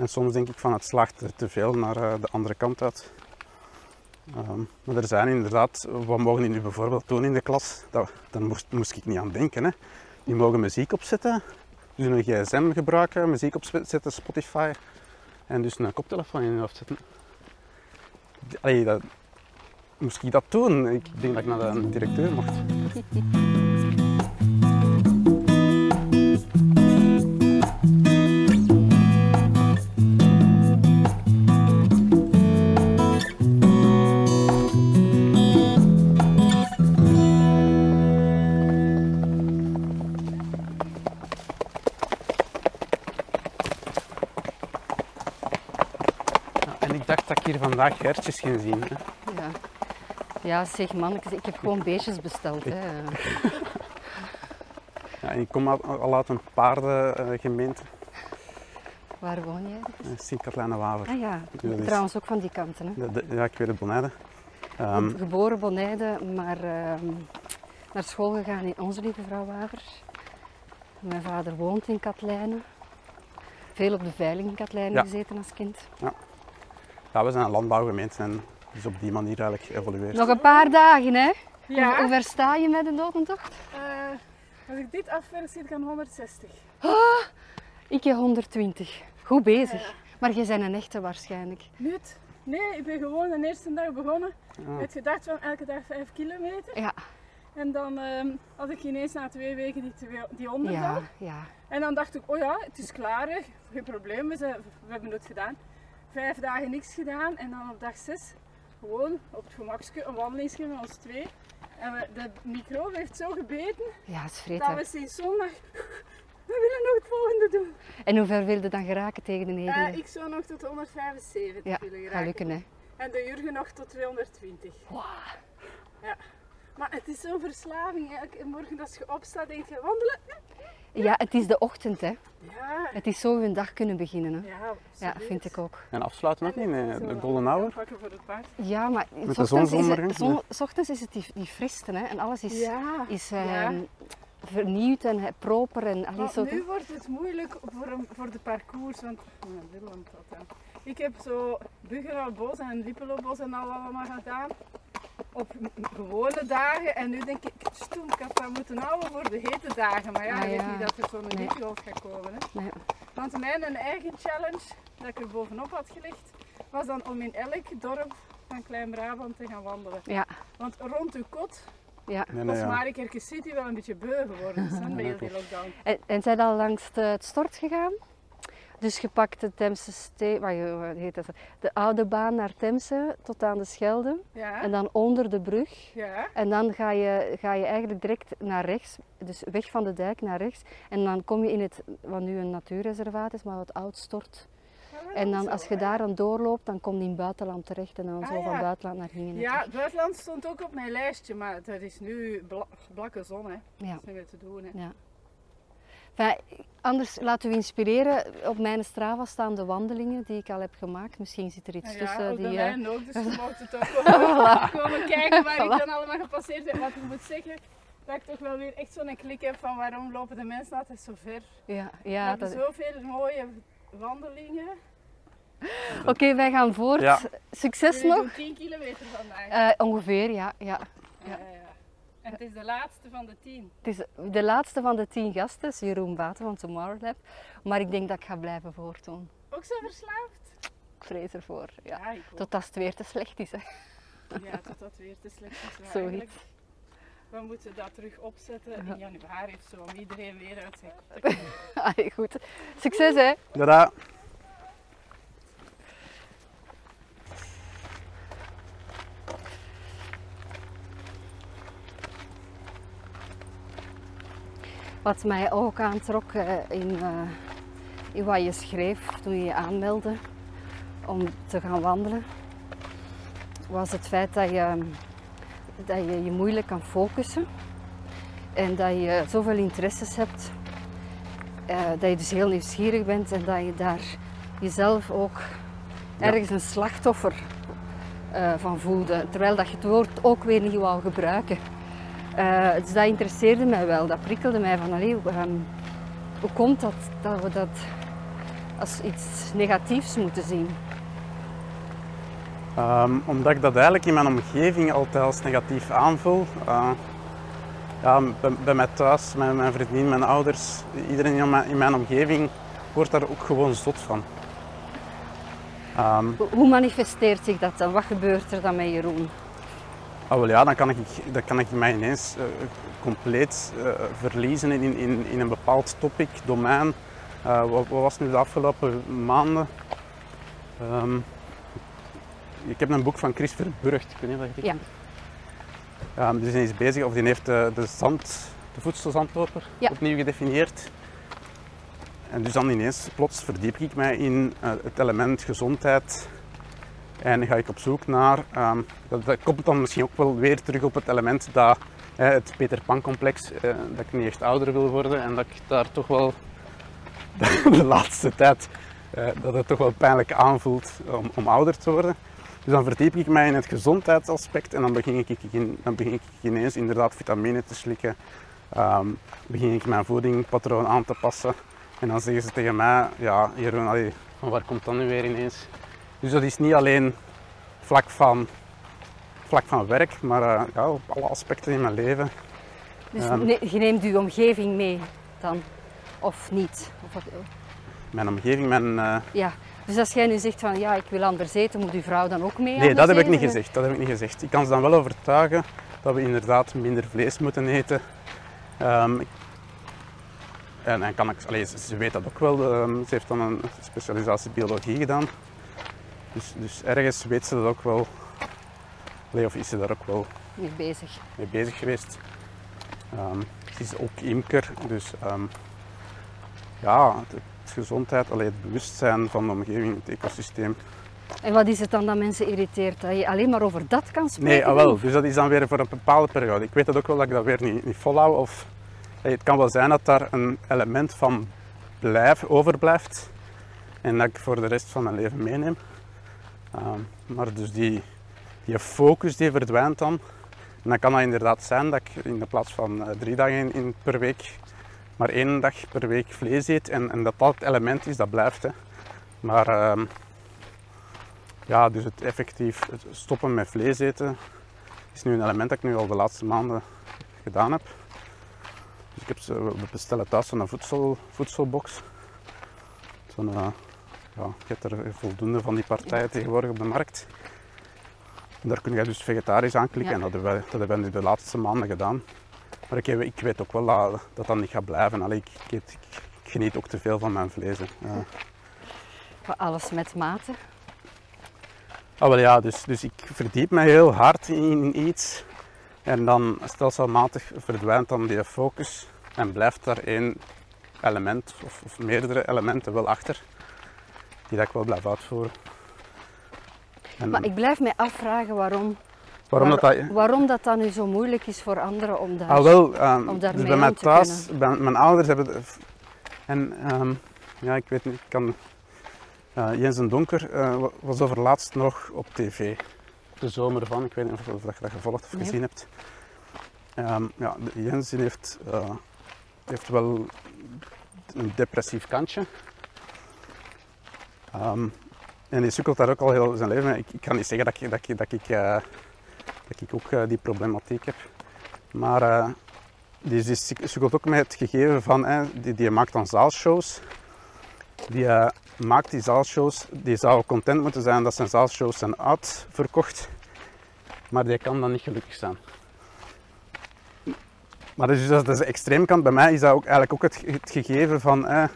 en soms denk ik van het slaagt er te veel naar eh, de andere kant uit. Ehm, maar er zijn inderdaad, wat mogen die nu bijvoorbeeld doen in de klas? Dat, daar moest, ik niet aan denken. Hè. Die mogen muziek opzetten, dus een gsm gebruiken, muziek opzetten, Spotify. En dus een koptelefoon in je hoofd zetten. Dat, moest ik dat doen? Ik denk dat ik naar de directeur mocht. Hier vandaag hertjes ging zien. Hè. Ja. ja, zeg mannetjes, ik heb gewoon beestjes besteld. Hè. Ja, en ik kom al, al uit een paardengemeente, Waar woon jij? uh, Sint-Katlijne-Waver. Ah ja, trouwens ook van die kanten. Hè. De- de- Ja, ik weet het, Bonijde. Ehm, Geboren Bonijde, maar ehm, naar school gegaan in Onze Lieve Vrouw Waver. Mijn vader woont in Katlijnen. Veel op de veiling in Katlijnen Ja. gezeten als kind. ja, we zijn een landbouwgemeente en dus op die manier eigenlijk geëvolueerd. Nog een paar dagen, hè? Hoe, Ja, hoe ver sta je met de dodentocht? eh, als ik dit afwerk zit ik aan 160. Ik heb 120. Goed bezig. Maar jij bent een echte waarschijnlijk. Niet? Nee, ik ben gewoon de eerste dag begonnen Ah. met gedacht van elke dag 5 kilometer. Ja, En dan ehm, had ik ineens na twee weken die, twee, die 100 ja, ja. En dan dacht ik, oh ja, het is klaar, hè. geen probleem, we, zijn- we hebben het gedaan. Vijf dagen niks gedaan en dan op dag 6 gewoon op het gemakje een wandelingsje met ons twee. En we, de microbe heeft zo gebeten Ja, het is dat we sinds zondag, we willen nog het volgende doen. En hoe ver wilde dan geraken tegen de Eh, negende? ik zou nog tot 175 Ja, willen gaat geraken. lukken, hè. En de Jurgen nog tot 220. Ja. Maar het is zo'n verslaving. Elke morgen als je opstaat, denk je wandelen. Ja, het is de ochtend, hè. Ja, Het is zo hun dag kunnen beginnen, hè. ja, Ja, vind ik ook. En afsluiten ook niet, nee, de golden hour. Pakken voor het paard. Ja, maar de s ochtends is, zonsondergang? het, zon- s ochtends is het die, die friste, hè. En alles is, Ja. is ja. ehm, vernieuwd en proper en allee, Maar zo. nu wordt het moeilijk voor, een- voor de parcours, want dan. Ik heb zo Buggeralbos en Lipelobos en al allemaal gedaan op gewone dagen en nu denk ik, stoem, ik had dat moeten houden voor de hete dagen, maar ja, Ah, je weet ja. niet dat er zo'n Nee. hittegolf gaat komen. Hè. Nee. Want mijn eigen challenge, dat ik er bovenop had gelegd, was dan om in elk dorp van Klein-Brabant te gaan wandelen. Ja, Want rond uw kot ja. Nee, nee, was ja. Marikerke City wel een beetje beu geworden, dus dan ben je die lockdown. En, en zijn al langs de, het stort gegaan? Dus je pakt de Temse Steen, wat heet dat? De oude baan naar Temse tot aan de Schelde. Ja, En dan onder de brug. ja. En dan ga je, ga je eigenlijk direct naar rechts, dus weg van de dijk naar rechts. En dan kom je in het, wat nu een natuurreservaat is, maar wat oud stort. En dan als je daar dan doorloopt, dan kom je in het buitenland terecht en dan Ah, zo van buitenland naar Gingen. Ja, het buitenland stond ook op mijn lijstje, maar dat is nu bla blakke zon, hè. Dat is niet meer te doen, hè. Enfin, anders laten we inspireren. Op mijn Strava staan de wandelingen die ik al heb gemaakt. Misschien zit er iets Ja, tussen op de die... eh, lijn ook, dus je mocht het ook komen, komen kijken waar ik dan allemaal gepasseerd heb. Wat ik moet zeggen, dat ik toch wel weer echt zo'n klik heb van waarom lopen de mensen altijd zo ver. ja, We ja, hebben dat... zoveel mooie wandelingen. Oké, wij gaan voort. Ja. Succes Jullie nog. doen 10 kilometer vandaag. Eh, ongeveer, ja, ja. Ja, ja, ja. En het is de laatste van de 10. Het is de laatste van de tien gasten, Jeroen Baten van Tomorrow Lab. Maar ik denk dat ik ga blijven voortdoen. Ook zo verslaafd? Ik vrees ervoor. Ja. Ja, ik ook. Tot als het weer te slecht is. Hè. Ja, tot dat weer te slecht is. Zoiets. eigenlijk, We moeten dat terug opzetten in januari of zo, om iedereen weer uit zijn kop te krijgen. Allee, goed. Succes hè. Tada! Wat mij ook aantrok eh, in, uh, in wat je schreef toen je je aanmeldde om te gaan wandelen, was het feit dat je dat je, je moeilijk kan focussen en dat je zoveel interesses hebt, uh, dat je dus heel nieuwsgierig bent en dat je daar jezelf ook ergens een slachtoffer van voelde, terwijl dat je het woord ook weer niet wou gebruiken. Uh, dus dat interesseerde mij wel, dat prikkelde mij van allee, um, hoe komt dat dat we dat als iets negatiefs moeten zien? Um, omdat ik dat eigenlijk in mijn omgeving altijd als negatief aanvoel. Uh, ja, bij, bij, mij thuis, mijn, mijn vriendin, mijn ouders, iedereen in mijn, in mijn omgeving wordt daar ook gewoon zot van. Um, Hoe manifesteert zich dat dan? Wat gebeurt er dan met Jeroen? Oh, wel ja, dan kan ik, dan kan ik mij ineens uh, compleet uh, verliezen in, in, in een bepaald topic, domein. Uh, wat, wat, was nu de afgelopen maanden? Um, ik heb een boek van Chris Verburgt, ik weet niet of je ja. Um, die is bezig, of die heeft de, de, zand, de voedselzandloper ja. opnieuw gedefinieerd. En dus dan ineens, plots verdiep ik mij in het element gezondheid. En ga ik op zoek naar, um, dat, komt dan misschien ook wel weer terug op het element dat het Peter Pan complex, uh, dat ik niet echt ouder wil worden en dat ik daar toch wel de laatste tijd, dat het toch wel pijnlijk aanvoelt om, om ouder te worden. Dus dan verdiep ik mij in het gezondheidsaspect en dan begin ik, begin ik ineens inderdaad vitamine te slikken. Um, begin ik mijn voedingpatroon aan te passen. En dan zeggen ze tegen mij, ja Jeroen, allee, waar komt dat nu weer ineens? Dus dat is niet alleen vlak van, vlak van werk, maar uh, ja, op alle aspecten in mijn leven. Dus um, ne je neemt uw omgeving mee dan? Of niet? Of wat? Mijn omgeving, mijn... Uh, ja. Dus als jij nu zegt van ja, ik wil anders eten, moet uw vrouw dan ook mee? Nee, dat heb ik niet gezegd. Dat heb ik niet gezegd. Ik kan ze dan wel overtuigen dat we inderdaad minder vlees moeten eten. Um, en, en kan ik, allez, ze weet dat ook wel. Um, ze heeft dan een specialisatie biologie gedaan. Dus, dus ergens weet ze dat ook wel. Of is ze daar ook wel mee bezig, mee bezig geweest. Um, ze is ook imker, dus ja, gezondheid, alleen het bewustzijn van de omgeving, het ecosysteem. En wat is het dan dat mensen irriteert? Dat je alleen maar over dat kan spreken? Nee, ah, wel. Dus dat is dan weer voor een bepaalde periode. Ik weet dat ook wel dat ik dat weer niet, niet volhoud. Of, het kan wel zijn dat daar een element van blijf, overblijft. En dat ik voor de rest van mijn leven meeneem. Um, maar dus die, die focus die verdwijnt dan. En dan kan dat inderdaad zijn dat ik in de plaats van uh, drie dagen in, per week maar één dag per week vlees eet en, en dat dat het element is, dat blijft. Hè. Maar um, ja, dus het effectief stoppen met vlees eten is nu een element dat ik nu al de laatste maanden gedaan heb. Dus ik heb we bestellen thuis zo'n voedsel, voedselbox. Zo'n, uh, ja, je hebt er voldoende van die partijen tegenwoordig op de markt. Daar kun je dus vegetarisch aanklikken ja. en dat hebben, we, dat hebben we nu de laatste maanden gedaan. Maar ik, ik, weet ook wel dat, dat dat niet gaat blijven. Allee, ik, ik, ik, geniet ook te veel van mijn vlees. Ja. Alles met mate? Ah, wel ja, dus, dus ik verdiep me heel hard in iets. En dan stelselmatig verdwijnt dan die focus en blijft daar één element of, of meerdere elementen wel achter. Die dat ik wel blijf uitvoeren. En maar ik blijf me afvragen waarom Waarom, Waar, dat, dat, waarom dat dan nu zo moeilijk is voor anderen om daar, ah, wel, um, om daar dus bij mij thuis, bij mijn ouders hebben... En um, ja, ik weet niet, ik kan... Uh, Jens en Donker uh, was over laatst nog op tv. De zomer van, ik weet niet of, dat je dat gevolgd of Nee. gezien hebt. Um, ja, Jens heeft, heeft wel een depressief kantje. Um, en die sukkelt daar ook al heel zijn leven. Ik, ik kan niet zeggen dat ik, dat ik, dat ik, eh, dat ik ook eh, die problematiek heb. Maar eh, die, sukkelt ook met het gegeven van, eh, die, die maakt dan zaalshows. Die maakt die zaalshows, die zou content moeten zijn dat zijn zaalshows zijn uitverkocht. Maar die kan dan niet gelukkig zijn. Maar dus dat is de extreemkant. Bij mij is dat ook eigenlijk ook het, het gegeven van,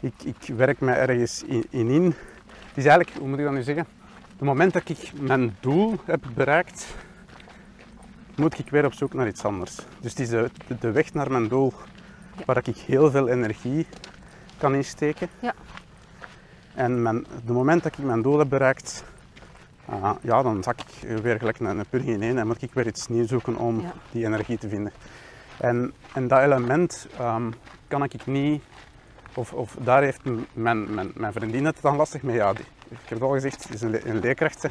ik, ik werk me ergens in, in in. Het is eigenlijk, hoe moet ik dat nu zeggen? Op het moment dat ik mijn doel heb bereikt, moet ik weer op zoek naar iets anders. Dus het is de, de weg naar mijn doel waar ik heel veel energie kan insteken. Ja. En mijn, het moment dat ik mijn doel heb bereikt, ah, ja, dan zak ik weer gelijk een, een purg ineen en moet ik weer iets nieuws zoeken om Ja. die energie te vinden. En, en dat element ehm, kan ik niet, of, of daar heeft mijn, mijn, mijn vriendin het dan lastig mee. Ja, die, ik heb het al gezegd, is een, een leerkrachten.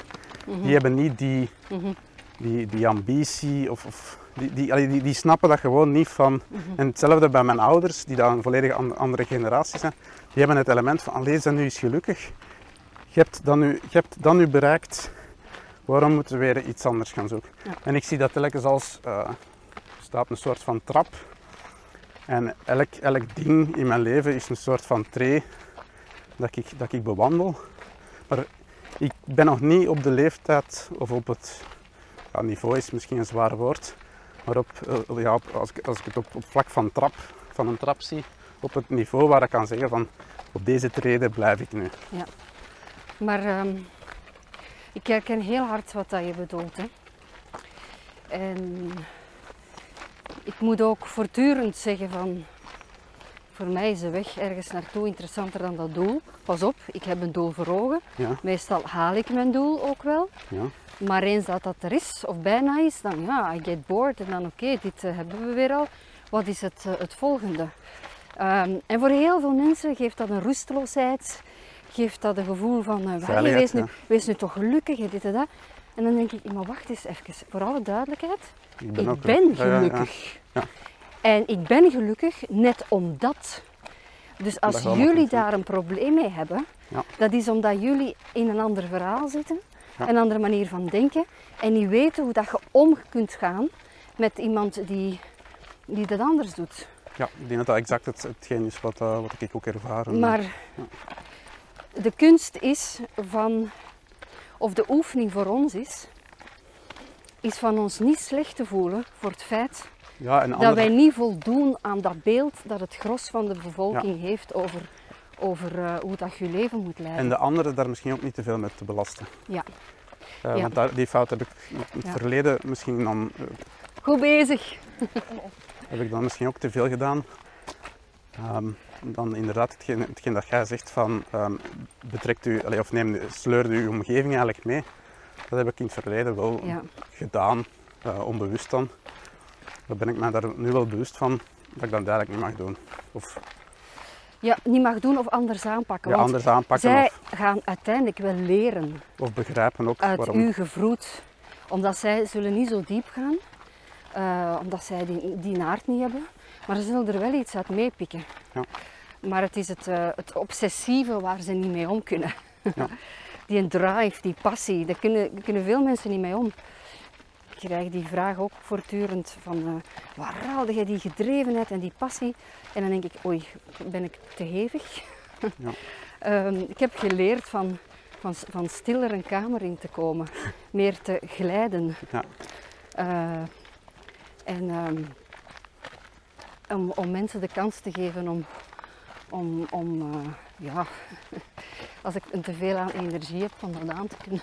Die hebben niet die, Mhm. die, die ambitie of, of die, die, die, die snappen dat gewoon niet van. Mhm. En hetzelfde bij mijn ouders, die dan een volledig an- andere generatie zijn. Die hebben het element van, allee, zijn nu eens gelukkig. Je hebt dat nu, je hebt dat nu bereikt. Waarom moeten we weer iets anders gaan zoeken? Ja. En ik zie dat telkens als, er staat een soort van trap. En elk, elk ding in mijn leven is een soort van tree dat ik, dat ik bewandel. Maar ik ben nog niet op de leeftijd of op het ja, niveau is misschien een zwaar woord, maar op, eh, ja, op- als, ik, als ik het op, vlak van, trap, van een trap zie, op het niveau waar ik kan zeggen van op deze treden blijf ik nu. Maar ehm, ik herken heel hard wat dat je bedoelt. Hè. En ik moet ook voortdurend zeggen van... Voor mij is de weg ergens naartoe interessanter dan dat doel. Pas op, ik heb een doel voor ogen. Ja, Meestal haal ik mijn doel ook wel. ja, Maar eens dat dat er is, of bijna is, dan ja, I get bored. En dan oké, dit eh, hebben we weer al. Wat is het, eh, het volgende? Ehm, en voor heel veel mensen geeft dat een rusteloosheid. Geeft dat een gevoel van, eh, "Wauw, Veiligheid, wees, nu, ja. wees nu toch gelukkig en dit en dat. En dan denk ik, maar wacht eens even. Voor alle duidelijkheid, ik ik ook ben gelukkig. Ja. En ik ben gelukkig net omdat. Dus als jullie daar een probleem mee hebben, dat is omdat jullie in een ander verhaal zitten, een andere manier van denken en niet weten hoe dat je om kunt gaan met iemand die, die dat anders doet. Ja, ik denk dat dat exact het, hetgeen is wat, eh, wat ik ook ervaar. Maar de kunst is van, of de oefening voor ons is, is van ons niet slecht te voelen voor het feit ja, en dat wij niet voldoen aan dat beeld dat het gros van de bevolking heeft over, over eh, hoe dat je leven moet leiden. en de anderen daar misschien ook niet te veel mee te belasten. Ja. Eh, Ja. Want daar, die fout heb ik in het verleden misschien dan, eh, Goed bezig. heb ik dan misschien ook te veel gedaan. Ehm, dan inderdaad hetgeen, hetgeen dat jij zegt van ehm, betrekt u, allee, of neem, sleur uw omgeving eigenlijk mee. Dat heb ik in het verleden wel Ja. gedaan, eh, onbewust dan. Daar ben ik mij daar nu wel bewust van dat ik dat eigenlijk niet mag doen. Of ja, niet mag doen of anders aanpakken. ja, anders aanpakken zij of, gaan uiteindelijk wel leren of begrijpen ook uit waarom. uw gevroed. Omdat zij zullen niet zo diep gaan. eh, omdat zij die, die naart niet hebben. Maar ze zullen er wel iets uit meepikken. Ja. Maar het is het, eh, het obsessieve waar ze niet mee om kunnen. Ja. die drive, die passie, daar kunnen, daar kunnen veel mensen niet mee om. Ik krijg die vraag ook voortdurend van eh, waar haalde jij die gedrevenheid en die passie? En dan denk ik, oei, ben ik te hevig? Ja. Ehm, ik heb geleerd van, van, van stiller een kamer in te komen, meer te glijden. Ja. Eh, en ehm, om, om mensen de kans te geven om, om, om eh, ja, als ik een te veel aan energie heb, van dat aan te kunnen.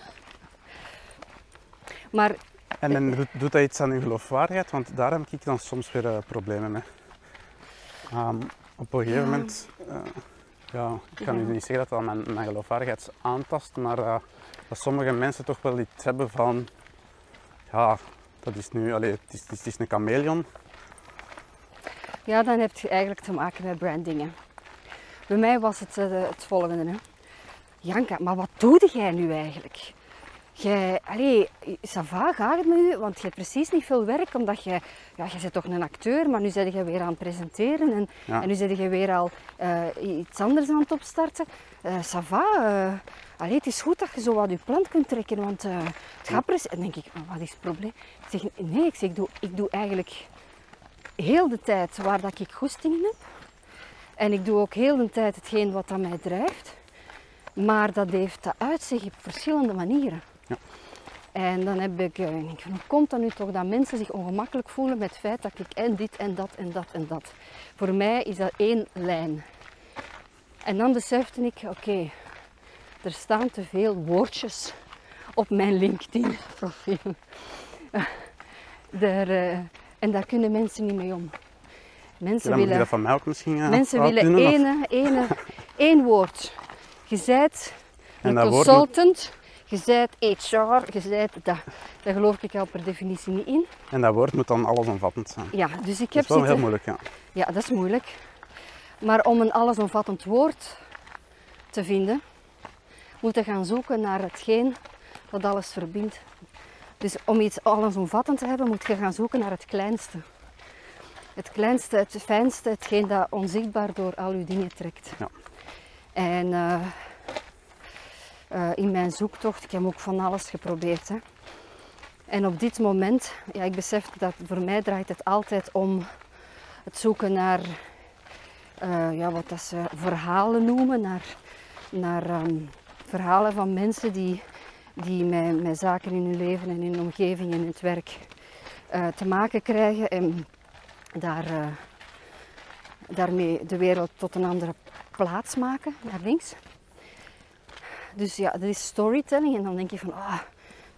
Maar En, en doet, dat iets aan uw geloofwaardigheid? Want daar heb ik dan soms weer eh, problemen mee. Ehm, op een gegeven Ja. moment, eh, ja, ik kan Ja. niet zeggen dat dat mijn, mijn geloofwaardigheid aantast, maar eh, dat sommige mensen toch wel iets hebben van, ja, dat is nu, allee, het, is, het is een chameleon. Ja, dan heb je eigenlijk te maken met brandingen. Bij mij was het het volgende. Hè. Janka, maar wat doe jij nu eigenlijk? Jij, allee, ça va, gaat het met u? Want je hebt precies niet veel werk, omdat je, ja, je bent toch een acteur, maar nu ben je weer aan het presenteren en, Ja. en nu ben je weer al eh, iets anders aan het opstarten. Eh ça va, eh, allee, het is goed dat je zo wat je plan kunt trekken, want het gaat precies... En dan denk ik, maar wat is het probleem? Ik zeg, nee, ik, zeg, ik, doe, ik doe eigenlijk heel de tijd waar dat ik goesting in heb. En ik doe ook heel de tijd hetgeen wat dat mij drijft. Maar dat heeft dat uitzicht op verschillende manieren. Ja. En dan heb ik, eh, ik hoe komt dat nu toch dat mensen zich ongemakkelijk voelen met het feit dat ik en dit en dat en dat en dat. Voor mij is dat één lijn. En dan besefte ik, oké, er staan te veel woordjes op mijn LinkedIn profiel. Daar, eh, en daar kunnen mensen niet mee om. Mensen je willen, dat van mij ook misschien eh, mensen willen één woord. Je bent een dat consultant, je bent HR, je bent dat. Daar geloof ik al per definitie niet in. En dat woord moet dan allesomvattend zijn. Ja, dus ik Dat heb is wel heel moeilijk, ja. Ja, dat is moeilijk. Maar om een allesomvattend woord te vinden, moet je gaan zoeken naar hetgeen dat alles verbindt. Dus om iets allesomvattend te hebben, moet je gaan zoeken naar het kleinste. Het kleinste, het fijnste, hetgeen dat onzichtbaar door al je dingen trekt. Ja. En eh, eh, in mijn zoektocht, ik heb ook van alles geprobeerd. Hè. En op dit moment, ja, ik besef dat voor mij draait het altijd om het zoeken naar eh, ja, wat dat ze verhalen noemen, naar, naar ehm, verhalen van mensen die, die met, zaken in hun leven en in hun omgeving en in het werk te maken krijgen en daar, daarmee de wereld tot een andere plaats maken, naar links. Dus ja, dat is storytelling en dan denk je van, ah,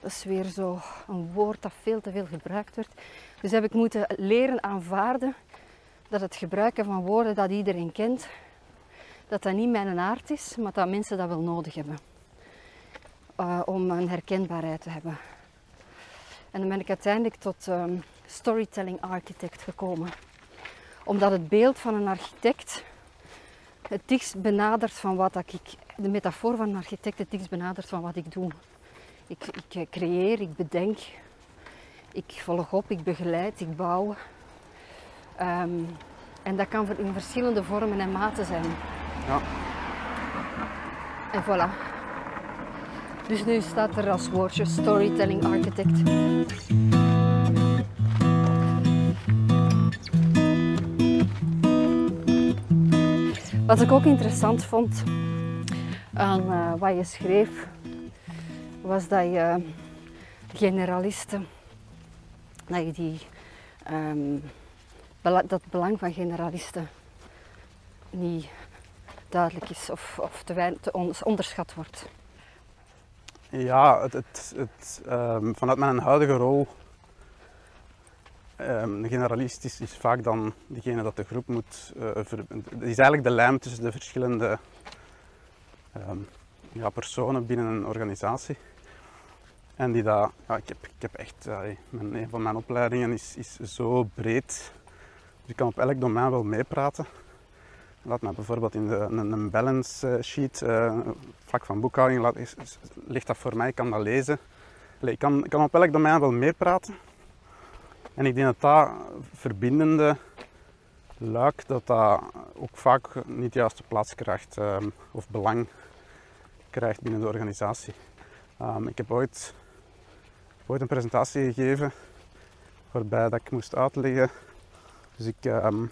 dat is weer zo een woord dat veel te veel gebruikt wordt. Dus heb ik moeten leren aanvaarden dat het gebruiken van woorden dat iedereen kent, dat dat niet mijn aard is, maar dat mensen dat wel nodig hebben. eh, om een herkenbaarheid te hebben. En dan ben ik uiteindelijk tot ehm, storytelling architect gekomen. Omdat het beeld van een architect het dichtst benadert van wat ik, de metafoor van een architect het dichtst benadert van wat ik doe. Ik, ik eh, creëer, ik bedenk, ik volg op, ik begeleid, ik bouw. Ehm, en dat kan in verschillende vormen en maten zijn. Ja. En voilà. Dus nu staat er als woordje storytelling architect. Wat ik ook interessant vond aan eh, wat je schreef, was dat je generalisten, dat je die, ehm, dat belang van generalisten niet duidelijk is of, of te, wein- te on- onderschat wordt. Ja, het, het, ehm, vanuit mijn huidige rol, ehm, de generalist is, vaak dan degene dat de groep moet, het is eigenlijk de lijm tussen de verschillende ehm, ja, personen binnen een organisatie. En die dat, ja, ik, heb, ik heb echt, een van mijn opleidingen is, is zo breed, dus ik kan op elk domein wel meepraten. Laat me bijvoorbeeld in de, een, balance eh, sheet, eh, vlak van boekhouding, laat, is, ligt dat voor mij, ik kan dat lezen. Ik, kan, ik kan op elk domein wel meepraten. En ik denk dat dat verbindende luik, dat dat ook vaak niet de juiste plaats krijgt ehm, of belang krijgt binnen de organisatie. Ehm, ik heb ooit, ooit een presentatie gegeven waarbij dat ik moest uitleggen. Dus ik, ehm,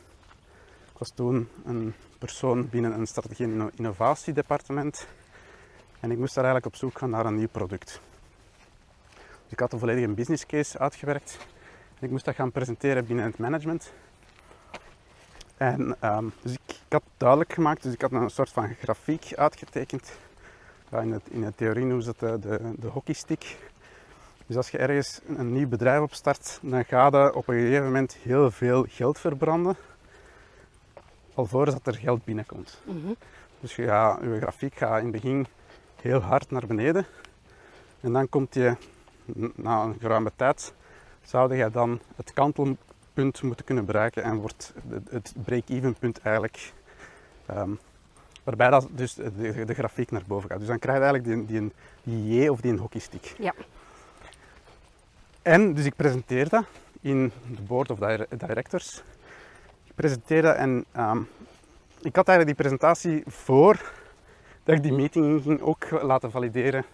was toen een persoon binnen een strategie- en inno- innovatiedepartement. En ik moest daar eigenlijk op zoek gaan naar een nieuw product. Dus ik had een volledige business case uitgewerkt. Ik moest dat gaan presenteren binnen het management. En ehm, dus ik, ik had duidelijk gemaakt, dus ik had een soort van grafiek uitgetekend. In, het, in de theorie noemen ze het de, de, de hockeystick. Dus als je ergens een nieuw bedrijf opstart, dan ga je op een gegeven moment heel veel geld verbranden alvorens dat er geld binnenkomt. Mhm. Dus je, gaat, je grafiek gaat in het begin heel hard naar beneden. En dan komt je, na een geruime tijd, zou je dan het kantelpunt moeten kunnen bereiken en wordt het- break-even punt eigenlijk, ehm, waarbij dat dus de, de grafiek naar boven gaat. Dus dan krijg je eigenlijk die, die, die J of die hockeystick. Ja. En dus ik presenteer dat in de board of dire- directors. Ik presenteer dat en ehm, ik had eigenlijk die presentatie voor dat ik die meeting inging ook laten valideren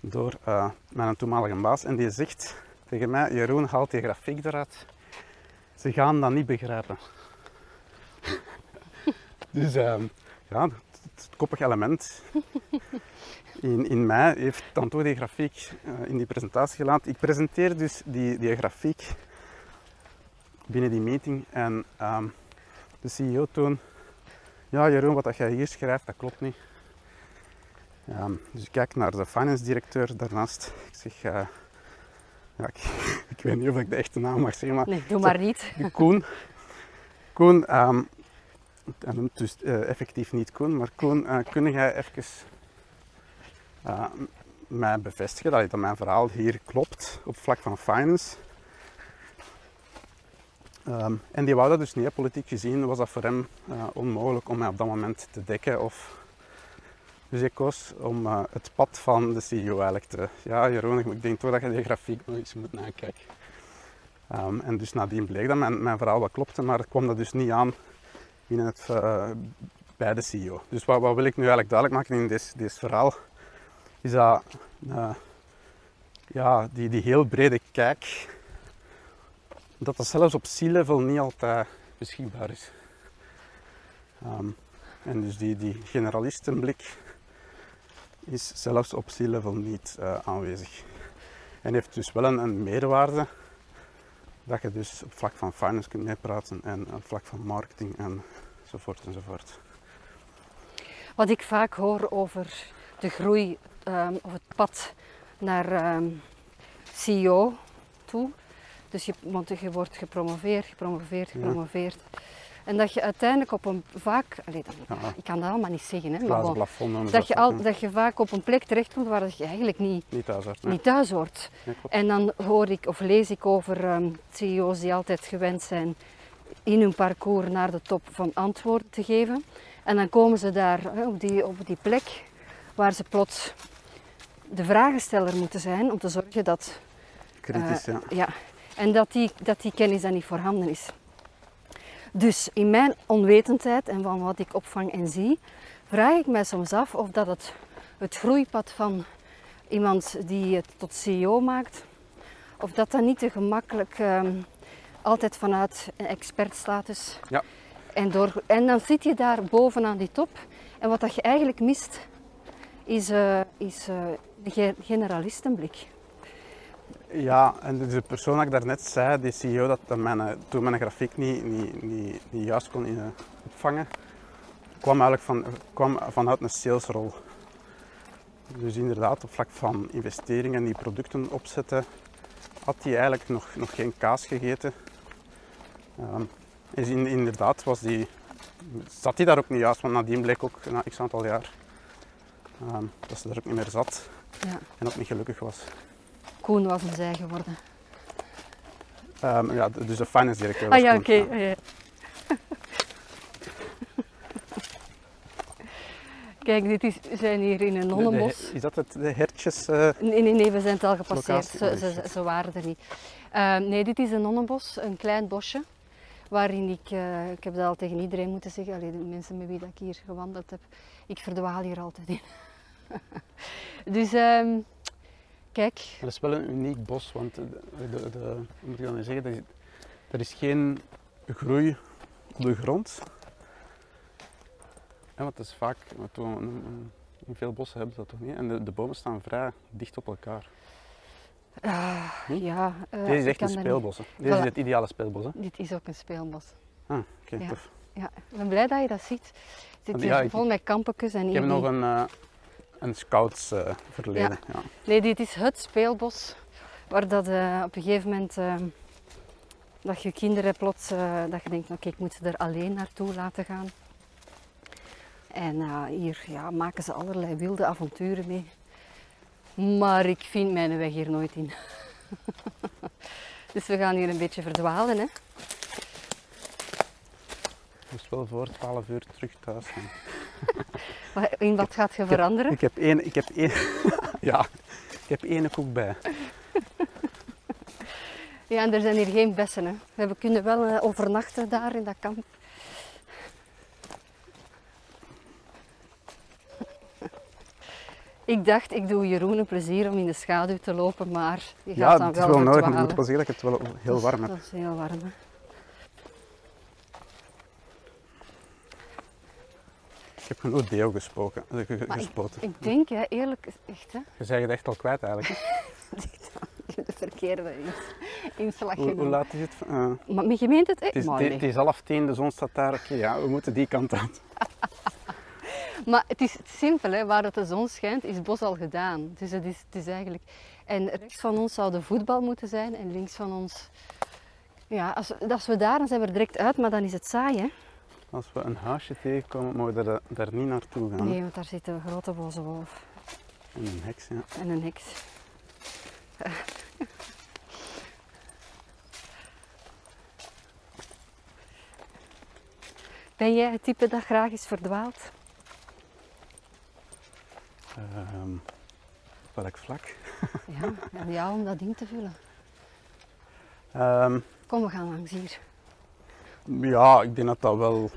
door eh, mijn toenmalige baas. En die zegt tegen mij, Jeroen, haal die grafiek eruit. Ze gaan dat niet begrijpen. dus ehm, ja, het, het koppig element in, in mij heeft dan toch die grafiek eh, in die presentatie gelaten. Ik presenteer dus die, die grafiek binnen die meeting en ehm, de CEO toen, ja Jeroen, wat dat jij hier schrijft, dat klopt niet. Ehm, dus ik kijk naar de finance directeur daarnaast. Ik zeg, eh, ja, ik, ik weet niet of ik de echte naam mag zeggen, maar Nee, doe maar niet. Koen. Koen, ehm, hij noemt dus eh, effectief niet Koen, maar Koen, eh, kun jij even eh, mij bevestigen dat, dat mijn verhaal hier klopt op vlak van finance? Ehm, en die wou dat dus niet. Politiek gezien was dat voor hem onmogelijk om mij op dat moment te dekken. Of... Dus ik koos om eh, het pad van de CEO eigenlijk te... Ja, Jeroen, ik denk toch dat je die grafiek nog eens moet nakijken. Ehm, en dus nadien bleek dat mijn, mijn verhaal wat klopte, maar het kwam dat dus niet aan in het, eh, bij de CEO. Dus wat, wat wil ik nu eigenlijk duidelijk maken in dit, dit verhaal, is dat eh, ja, die, die heel brede kijk, dat dat zelfs op C-level niet altijd beschikbaar is. Ehm, en dus die, die generalistenblik is zelfs op C-level niet eh, aanwezig. En heeft dus wel een, een meerwaarde dat je dus op vlak van finance kunt meepraten en op vlak van marketing enzovoort enzovoort. Wat ik vaak hoor over de groei ehm, of het pad naar ehm, CEO toe. Dus je, want je wordt gepromoveerd, gepromoveerd, Ja. En dat je uiteindelijk op een vaak, dat, Ja. ik kan dat allemaal niet zeggen, hè, maar bon, dat, je al, dat je vaak op een plek terechtkomt waar dat je eigenlijk niet, Niet thuis hoort. nee. niet thuis hoort. Nee. En dan hoor ik of lees ik over ehm, CEO's die altijd gewend zijn in hun parcours naar de top van antwoorden te geven. En dan komen ze daar hè, op, die, op die plek waar ze plots de vragensteller moeten zijn om te zorgen dat, Kritisch, eh, ja. ja, en dat, die, dat die kennis dan niet voorhanden is. Dus in mijn onwetendheid en van wat ik opvang en zie, vraag ik mij soms af of dat het, het groeipad van iemand die het tot CEO maakt, of dat dat niet te gemakkelijk ehm, altijd vanuit een expertstatus. Ja. En, door, en dan zit je daar bovenaan die top. En wat dat je eigenlijk mist, is, eh, is eh, de ge- generalistenblik. Ja, en de persoon dat ik daarnet zei, die CEO, dat mijn, eh, toen mijn grafiek niet, niet, niet, niet juist kon in, eh, opvangen, kwam eigenlijk van, kwam vanuit een salesrol. Dus inderdaad, op vlak van investeringen die producten opzetten, had hij eigenlijk nog, nog geen kaas gegeten. Ehm, is in, inderdaad was die, zat hij daar ook niet juist, want nadien bleek ook na x aantal jaar ehm, dat ze daar ook niet meer zat Ja. en ook niet gelukkig was. Koen was een zij geworden. Ehm, ja, dus de finance directeur. Ah was ja, Koen, oké. ja. Kijk, dit is, we zijn hier in een nonnenbos. de- is dat het, de hertjes? eh, Nee, nee, nee, we zijn het al gepasseerd. Ze, ze, waren er niet. Eh, nee, dit is een nonnenbos, een klein bosje. Waarin ik, eh, ik heb dat al tegen iedereen moeten zeggen, allee, de mensen met wie dat ik hier gewandeld heb, ik verdwaal hier altijd in. dus ehm, kijk, dat is wel een uniek bos, want de, de, de- hoe moet ik dat nu zeggen? Er is, er is geen groei op de grond. Want dat is vaak, we- in- veel bossen hebben ze dat toch niet. En de, de bomen staan vrij dicht op elkaar. ah, Hm? ja. eh, Deze is echt een speelbos. Voilà. is het ideale speelbos. Hè? Dit is ook een speelbos. Ah, oké, Ja. tof. Ja, ik ben blij dat je dat ziet. Het zit hier ja, ik- vol met kampetjes en Ik hier heb nog een, eh een scouts eh, verleden. Ja. Nee, dit is het speelbos waar dat eh, op een gegeven moment eh, dat je kinderen plots dat je denkt, oké, ik moet ze er alleen naartoe laten gaan. En hier ja, maken ze allerlei wilde avonturen mee. Maar ik vind mijn weg hier nooit in. dus we gaan hier een beetje verdwalen. Hè? Ik moest wel voor 12 uur terug thuis zijn. In wat gaat je veranderen? Ik heb één, ik heb één, ja, ik heb één koek bij. Ja, en er zijn hier geen bessen. Hè. We hebben kunnen wel eh, overnachten daar in dat kamp. Ik dacht, ik doe Jeroen een plezier om in de schaduw te lopen, maar je gaat Ja, dan het is wel wel nodig, maar ik moet wel dat ik het wel heel warm heb. Dat is heel warm. Hè. Ik heb genoeg deo gesproken, eh, gespoten. Ik denk, hè, eerlijk, echt, hè, Je zei het echt al kwijt eigenlijk. hè? ik heb de verkeerde ins- inslag Hoe, hoe laat is het? Eh, Maar je meent het, hè? het, is, Maar het, nee. het is half tien, de zon staat daar. Oké, ja, we moeten die kant aan. Maar het is simpel, hè. waar het de zon schijnt, is het bos al gedaan. Dus het is, het is eigenlijk... En rechts van ons zou de voetbal moeten zijn en links van ons... Ja, als, als we daar, dan zijn we er direct uit, maar dan is het saai, hè? Als we een huisje tegenkomen, mogen we daar, daar niet naartoe gaan. Nee, want daar zit een grote boze wolf En een heks, ja. en een heks. Ben jij het type dat graag is verdwaald? Ehm welk vlak? Ja, en ja, om dat in te vullen. Ehm, Kom, we gaan langs hier. ja, ik denk dat dat wel...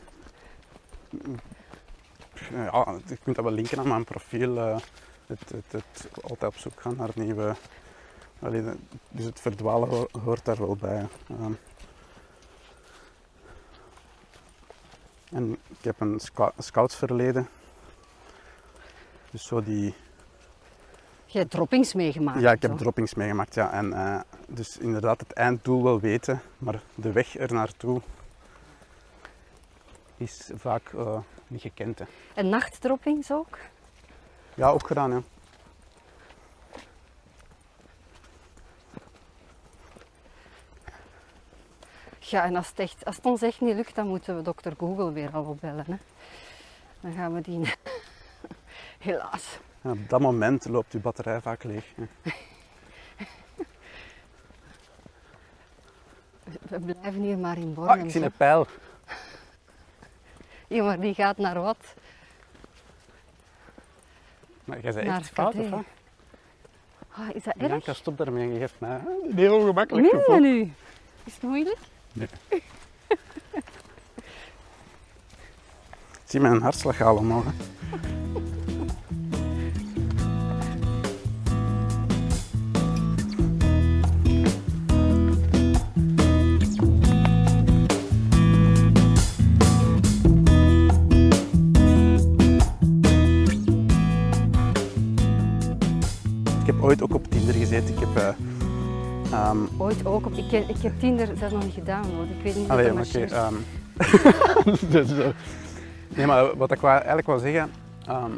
Ja, je kunt dat wel linken aan mijn profiel. eh, het, het, het altijd op zoek gaan naar nieuwe... Allee, dus het verdwalen ho- hoort daar wel bij. Ehm, en ik heb een scout, scoutsverleden. Dus zo die... Je hebt droppings meegemaakt. Ja, ik heb droppings meegemaakt, ja. En eh, dus inderdaad het einddoel wel weten, maar de weg er naartoe is vaak eh, niet gekend. Hè. En nachtdroppings ook? Ja, ook gedaan, ja. Ja, en als het, echt, als het ons echt niet lukt, dan moeten we dokter Google weer al opbellen. Hè. Dan gaan we die... Helaas. Ja, Op dat moment loopt uw batterij vaak leeg. hè. We blijven hier maar in Ah, Bornem. ik zie een pijl. Ja, maar die gaat naar wat? Maar jij Naar echt fout, of wat? Ah, is dat erg? Bianca, stop daarmee. Je geeft mij een heel ongemakkelijk je gevoel. nu? Is het moeilijk? Zie mijn hartslag al omhoog. ooit ook op Tinder gezeten. Ik heb... eh, ehm, Ooit ook. Op, ik, ik heb Tinder zelfs nog niet gedaan. Hoor. Ik weet niet Allee, dat oké. marcheert. ehm. dus, nee, maar wat ik eigenlijk wil zeggen, ehm,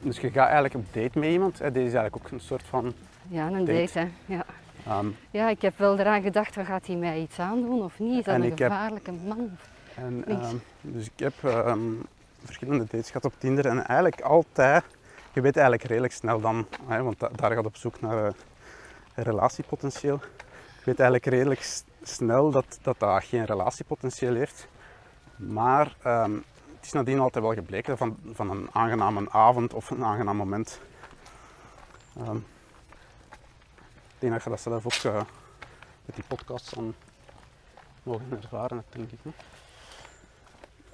dus je gaat eigenlijk op date met iemand. Hè, deze is eigenlijk ook een soort van, Ja, een date. date. Hè. Ja. ehm, ja, ik heb wel eraan gedacht, wat gaat hij mij iets aandoen of niet? Is dat En een heb- gevaarlijke man? en, dus ik heb verschillende dates gehad op Tinder en eigenlijk altijd, je weet eigenlijk redelijk snel dan, hè, want da- daar gaat op zoek naar eh, relatiepotentieel. Je weet eigenlijk redelijk snel dat, dat dat geen relatiepotentieel heeft. Maar ehm, het is nadien altijd wel gebleken van, van een aangename avond of een aangenaam moment. Ehm, ik denk dat je dat zelf ook eh, met die podcast dan mogen ervaren, ik. hè.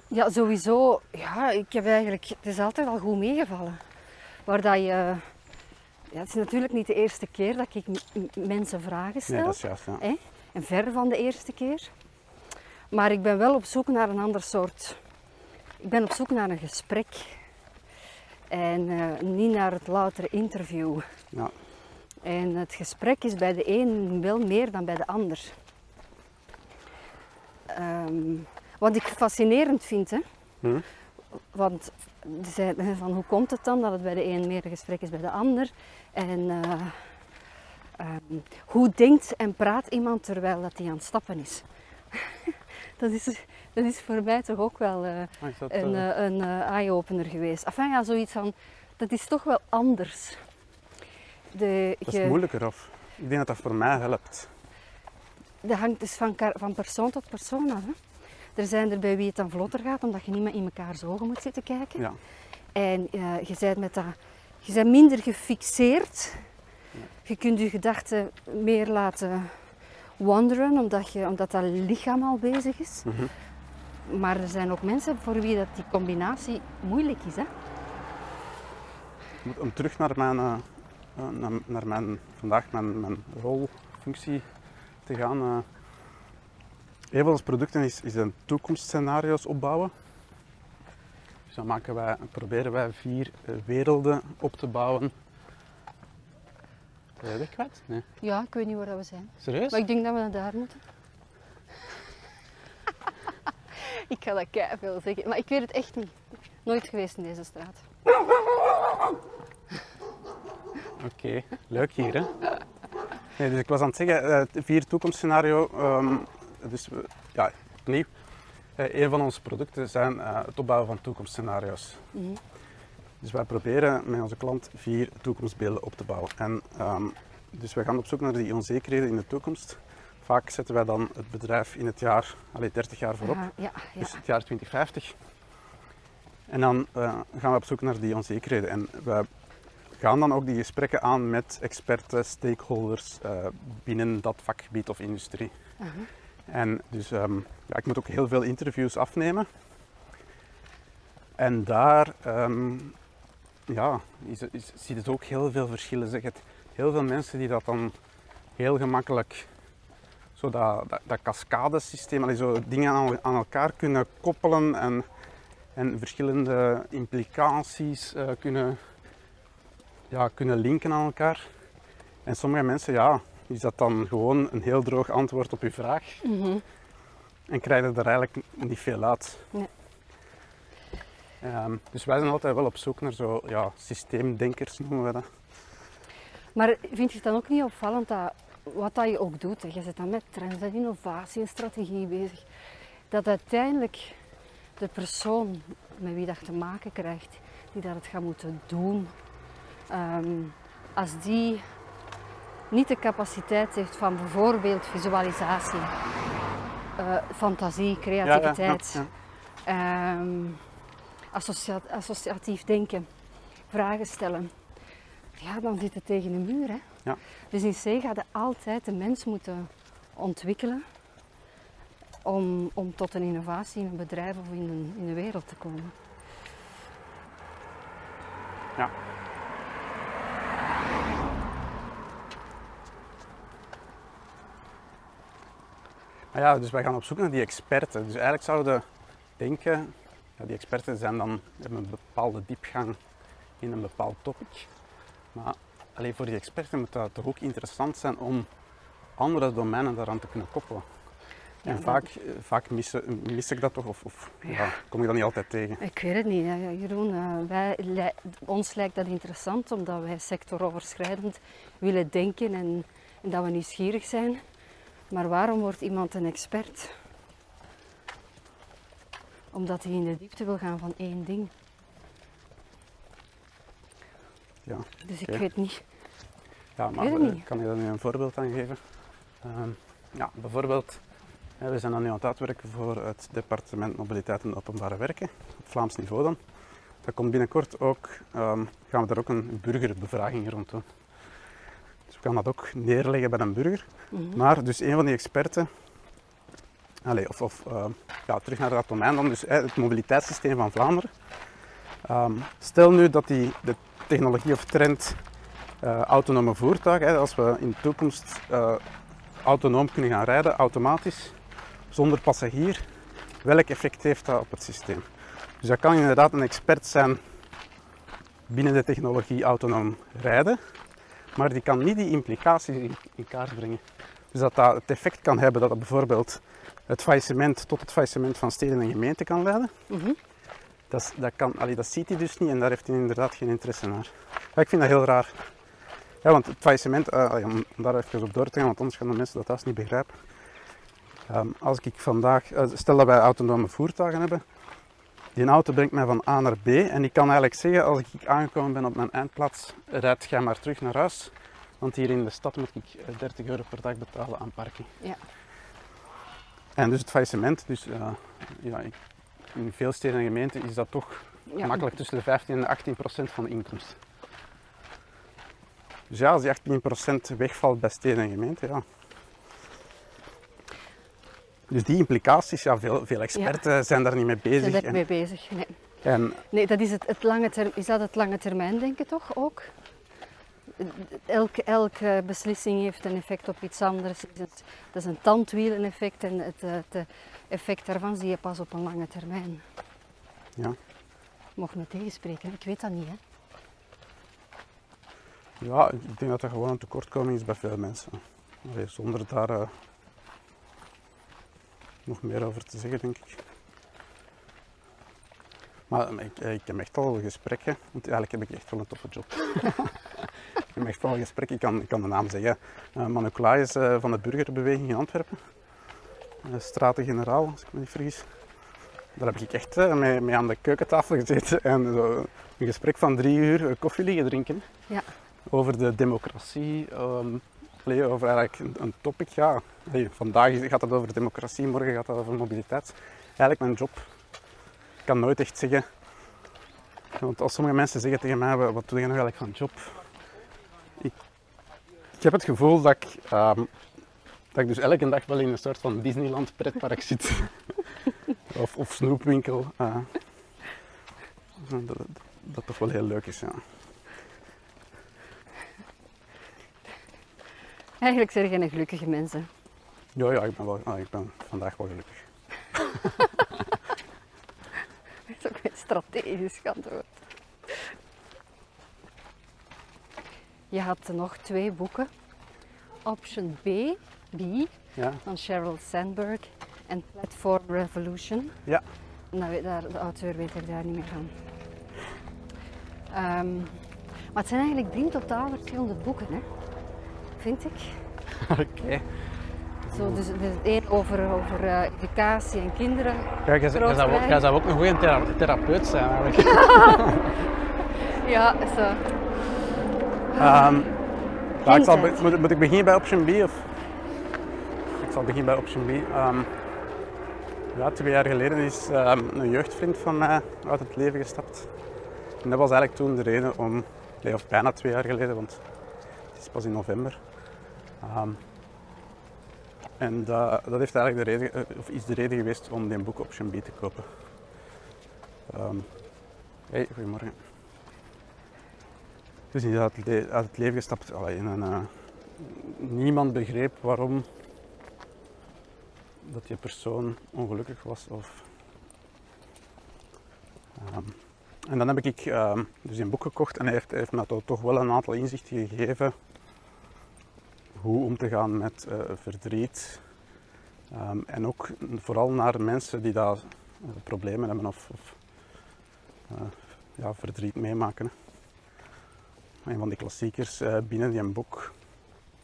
Ja, sowieso. Ja, ik heb eigenlijk... Het is altijd al goed meegevallen. Waar dat je... Ja, het is natuurlijk niet de eerste keer dat ik mensen vragen stel. Nee, dat is juist. Ja. Hè? En ver van de eerste keer. Maar ik ben wel op zoek naar een ander soort. Ik ben op zoek naar een gesprek. En eh, niet naar het loutere interview. Ja. En het gesprek is bij de een wel meer dan bij de ander. Ehm, wat ik fascinerend vind, hè? Hm? Want ze zeiden van hoe komt het dan dat het bij de een meer gesprek is bij de ander? En eh, ehm, hoe denkt en praat iemand terwijl dat hij aan het stappen is? dat, is dat is voor mij toch ook wel eh, Ah, dat, een, eh, een eye-opener geweest. Enfin ja, zoiets van, dat is toch wel anders. De, dat je- is moeilijker, of? Ik denk dat dat voor mij helpt. dat hangt dus van, van persoon tot persoon af. Hè. Er zijn er bij wie het dan vlotter gaat, omdat je niet meer in mekaars ogen moet zitten kijken. Ja. En eh, je bent met dat, je bent minder gefixeerd. Je kunt je gedachten meer laten wanderen, omdat, je, omdat dat lichaam al bezig is. Mhm. Maar er zijn ook mensen voor wie dat die combinatie moeilijk is. Hè? Om- terug naar mijn, eh, eh, naar, naar mijn vandaag mijn, mijn rolfunctie te gaan. Een van onze producten is, is een toekomstscenario's opbouwen. Dus dan maken wij, proberen wij vier eh, werelden op te bouwen. Ben je dat kwijt? Nee. Ja, ik weet niet waar we zijn. Serieus? Maar ik denk dat we naar daar moeten. ik ga dat veel zeggen, maar ik weet het echt niet. Nooit geweest in deze straat. Oké, leuk hier hè. Nee, dus ik was aan het zeggen, eh, het vier toekomstscenario ehm, dus we, ja, opnieuw, eh, een van onze producten zijn eh, het opbouwen van toekomstscenario's. Mhm. Dus wij proberen met onze klant vier toekomstbeelden op te bouwen. En, ehm, dus wij gaan op zoek naar die onzekerheden in de toekomst. Vaak zetten wij dan het bedrijf in het jaar, allee, 30 jaar voorop, Ja, ja, ja. dus het jaar 2050. En dan eh, gaan we op zoek naar die onzekerheden. En we gaan dan ook die gesprekken aan met experten, stakeholders eh, binnen dat vakgebied of industrie. Aha. En dus ehm, ja, ik moet ook heel veel interviews afnemen. En daar ehm, ja, is, is, zie je het ook heel veel verschillen. Zeg het, heel veel mensen die dat dan heel gemakkelijk, zo dat, dat, dat cascadesysteem, zo dingen aan, aan elkaar kunnen koppelen en, en verschillende implicaties eh, kunnen, ja, kunnen linken aan elkaar. En sommige mensen, ja, is dat dan gewoon een heel droog antwoord op uw vraag Mhm. en krijgen er eigenlijk niet veel uit. Nee. Ehm, dus wij zijn altijd wel op zoek naar zo, ja, systeemdenkers noemen we dat. Maar vind je het dan ook niet opvallend dat wat dat je ook doet, hè, je zit dan met trends en innovatie en strategie bezig, dat uiteindelijk de persoon met wie dat je te maken krijgt, die dat het gaat moeten doen, ehm, als die niet de capaciteit heeft van bijvoorbeeld visualisatie, eh, fantasie, creativiteit, Ja, ja, ehm, associa- associatief denken, vragen stellen, ja, dan zit het tegen een muur. Hè? Ja. Dus in C gaat altijd de mens moeten ontwikkelen om, om tot een innovatie in een bedrijf of in een, in de wereld te komen. Ja. Ja, dus wij gaan op zoek naar die experten. Dus eigenlijk zouden we denken, ja, die experten zijn dan, hebben een bepaalde diepgang in een bepaald topic. Maar alleen voor die experten moet dat toch ook interessant zijn om andere domeinen daaraan te kunnen koppelen. Ja, en vaak, vaak mis, mis ik dat toch, of, of ja, kom ik dat niet altijd tegen. Ik weet het niet, Jeroen. Eh, wij, ons lijkt dat interessant omdat wij sectoroverschrijdend willen denken en, en dat we nieuwsgierig zijn. Maar waarom wordt iemand een expert? Omdat hij in de diepte wil gaan van één ding. Ja. Dus ik weet niet. Ja, maar weet het eh, niet. kan je daar nu een voorbeeld aan geven? Ehm, ja, bijvoorbeeld, we zijn dan nu aan het uitwerken voor het departement Mobiliteit en Openbare Werken, op Vlaams niveau dan. Dat komt binnenkort ook, ehm, gaan we daar ook een burgerbevraging rond doen. Dus we gaan dat ook neerleggen bij een burger. Mhm. Maar dus een van die experten, allez, of, of ehm, ja, terug naar dat domein dan, dus het mobiliteitssysteem van Vlaanderen. Ehm, stel nu dat die, de technologie of trend eh, autonome voertuigen, als we in de toekomst eh, autonoom kunnen gaan rijden, automatisch, zonder passagier, welk effect heeft dat op het systeem? Dus dat kan inderdaad een expert zijn binnen de technologie autonoom rijden, maar die kan niet die implicaties in, in kaart brengen. Dus dat dat het effect kan hebben dat het bijvoorbeeld het faillissement tot het faillissement van steden en gemeenten kan leiden. Mhm. Dat, dat, kan, allee, dat ziet hij dus niet en daar heeft hij inderdaad geen interesse naar. Ja, ik vind dat heel raar. Ja, want het faillissement, eh, om daar even op door te gaan, want anders gaan de mensen dat thuis niet begrijpen. Ehm, als ik vandaag, eh, stel dat wij autonome voertuigen hebben, die auto brengt mij van A naar B en ik kan eigenlijk zeggen, als ik aangekomen ben op mijn eindplaats, rijd jij maar terug naar huis, want hier in de stad moet ik eh, 30 euro per dag betalen aan parking. Ja. En dus het faillissement, dus eh, ja, in veel steden en gemeenten is dat toch Ja. makkelijk tussen de 15 en 18 procent van de inkomsten. Dus ja, als die 18 procent wegvalt bij steden en gemeenten, ja. Dus die implicaties, ja, veel, veel experten zijn daar niet mee Zijn bezig. daar En, mee bezig? Nee. en Nee, dat is, het, het lange term, is dat het lange termijn denken toch ook? Elke, elke beslissing heeft een effect op iets anders. Dat is een tandwieleneffect en het, het effect daarvan zie je pas op een lange termijn. ja, Mocht me tegenspreken, ik weet dat niet. Hè? ja, ik denk dat dat gewoon een tekortkoming is bij veel mensen. Allee, zonder daar eh, nog meer over te zeggen, denk ik. Maar eh, ik, ik heb echt al gesprekken, want eigenlijk heb ik echt wel een toffe job. ik heb echt wel gesprekken, ik kan, ik kan de naam zeggen. Uh, Manu Klaes eh, van de Burgerbeweging in Antwerpen. uh, Straten-Generaal, als ik me niet vergis. Daar heb ik echt uh, mee, mee, aan de keukentafel gezeten en zo een gesprek van drie uur koffie liggen drinken. Ja. Over de democratie, um, over eigenlijk een, topic. Ja, vandaag gaat het over democratie, morgen gaat het over mobiliteit. Eigenlijk mijn job. Ik kan nooit echt zeggen. Want als sommige mensen zeggen tegen mij, wat doe je nou eigenlijk van job? Ik, heb het gevoel dat ik, um, dat ik dus elke dag wel in een soort van Disneyland pretpark zit. of, of snoepwinkel. Uh, dat, dat toch wel heel leuk is, ja. Eigenlijk zijn er geen gelukkige mensen. Ja, ja, ik ben, wel, ah, ik ben vandaag wel gelukkig. dat is ook een strategisch antwoord. Je had nog twee boeken. Option B, B ja. van Sheryl Sandberg en Platform Revolution. Ja. Nou, daar, de auteur weet ik daar niet meer van. Um, maar het zijn eigenlijk drie totaal verschillende boeken, hè? Vind ik. Oké. Okay. Zo, dus, dus één over, over uh, educatie en kinderen. Kijk, jij, jij, zou, jij zou ook een goede thera therapeut zijn eigenlijk. ja, zo. Um, ik zal moet, moet, ik beginnen bij option B? Of? Ik zal beginnen bij option B. Um, ja, twee jaar geleden is um, een jeugdvriend van mij uit het leven gestapt. En dat was eigenlijk toen de reden om, of bijna twee jaar geleden, want het is pas in november. Um, en dat, heeft eigenlijk de reden, eh, of is de reden geweest om dit boek Option B te kopen. Um, hey, goedemorgen. Dus hij is uit, uit het leven gestapt. Allee, en, uh, niemand begreep waarom dat die persoon ongelukkig was. Of, um, en dan heb ik dus een boek gekocht en hij heeft, heeft me toch wel een aantal inzichten gegeven hoe om te gaan met uh, verdriet. Um, en ook vooral naar mensen die daar uh, problemen hebben of, of uh, ja, verdriet meemaken. Een van die klassiekers binnen die boek,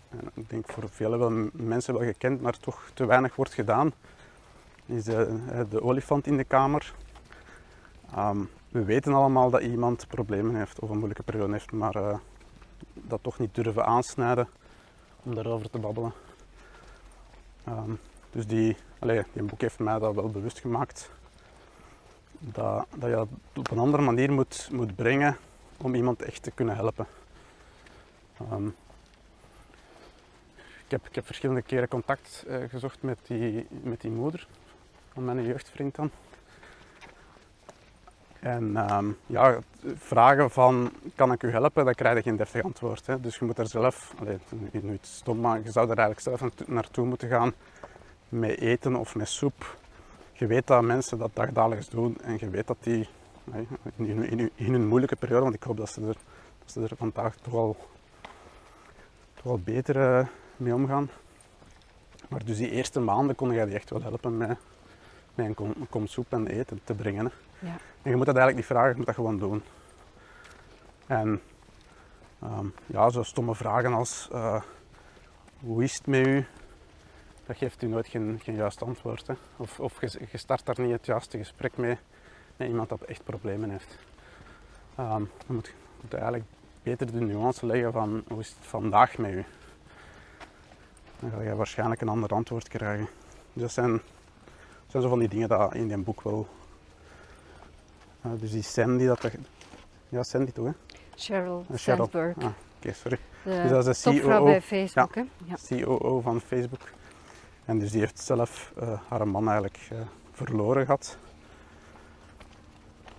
en ik denk voor vele wel mensen wel gekend, maar toch te weinig wordt gedaan, is de, de olifant in de kamer. Um, we weten allemaal dat iemand problemen heeft of een moeilijke periode heeft, maar dat toch niet durven aansnijden om daarover te babbelen. Um, dus die, allee, die boek heeft mij dat wel bewust gemaakt. Dat, dat je dat op een andere manier moet, moet brengen om iemand echt te kunnen helpen. Um, ik, heb, ik heb verschillende keren contact uh, gezocht met die, met die moeder van mijn jeugdvriend dan. En um, ja, vragen van kan ik u helpen, dan krijg je geen deftig antwoord. Hè. Dus je moet er zelf, allee, nu stom, maar je zou er eigenlijk zelf naartoe moeten gaan met eten of met soep. Je weet dat mensen dat dagdagelijks doen en je weet dat die in, in, een moeilijke periode, want ik hoop dat ze er, dat ze er vandaag toch wel, toch beter uh, mee omgaan. Maar dus die eerste maanden kon je die echt wel helpen met, met een kom, kom soep en eten te brengen. Hè. Ja. En je moet dat eigenlijk niet vragen, je moet dat gewoon doen. En um, ja, zo stomme vragen als uh, hoe is het met u? Dat geeft u nooit geen, geen juist antwoord. Hè? Of, of je, je, start daar niet het juiste gesprek mee met iemand dat echt problemen heeft. Um, je moet, moet eigenlijk beter de nuance leggen van hoe is het vandaag met u? Dan ga je waarschijnlijk een ander antwoord krijgen. Dus dat zijn, zijn zo van die dingen die in die boek wel uh, dus die Sandy, dat ja, Sandy toch? Hè? Cheryl, uh, Sandberg. Ah, Oké, sorry. De dus dat is de COO bij Facebook. Ja, hè? Ja. COO van Facebook. En dus die heeft zelf uh, haar man eigenlijk uh, verloren gehad.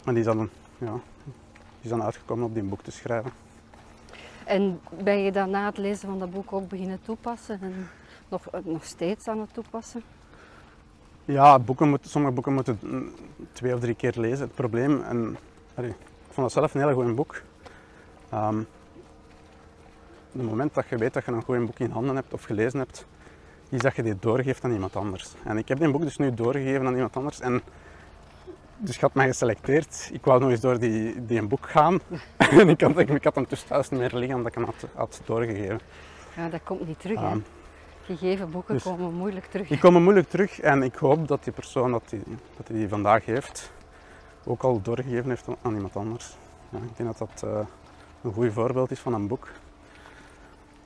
En die is, dan, ja, die is dan uitgekomen op die boek te schrijven. En ben je dan na het lezen van dat boek ook beginnen toepassen en nog, nog steeds aan het toepassen? Ja, boeken moet, sommige boeken moeten twee of drie keer lezen. Het probleem, en allee, ik vond dat zelf een heel goed boek. Um, op het moment dat je weet dat je een goed boek in handen hebt of gelezen hebt, is dat je dit doorgeeft aan iemand anders. En ik heb dit boek dus nu doorgegeven aan iemand anders. En dus ik had mij geselecteerd. Ik wou nog eens door die, die een boek gaan. en ik had, ik, ik had hem dus thuis niet meer liggen omdat ik hem had, had doorgegeven. Ja, dat komt niet terug, hè? Gegeven boeken Dus- komen moeilijk terug. Die komen moeilijk terug en ik hoop dat die persoon dat die, dat die, die vandaag heeft ook al doorgegeven heeft aan- iemand anders. Ja, ik denk dat dat eh, een goed voorbeeld is van een boek.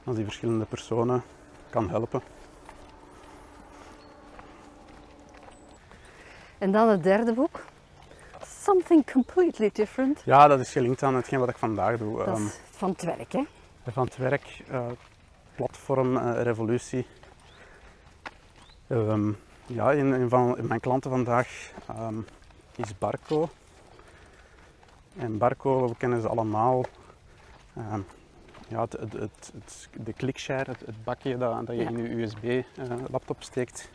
Als die verschillende personen kan helpen. En dan het derde boek. Something completely different. Ja, dat is gelinkt aan hetgeen wat ik vandaag doe. Dat Ehm, is van het werk, hè? van het werk, eh, platform, eh, revolutie. Ehm, ja, een, een van mijn klanten vandaag ehm, is Barco. En Barco, we kennen ze allemaal. Ehm, ja, het, het, het, het- de clickshare, het, het bakje dat, dat je Ja. in je USB-laptop steekt.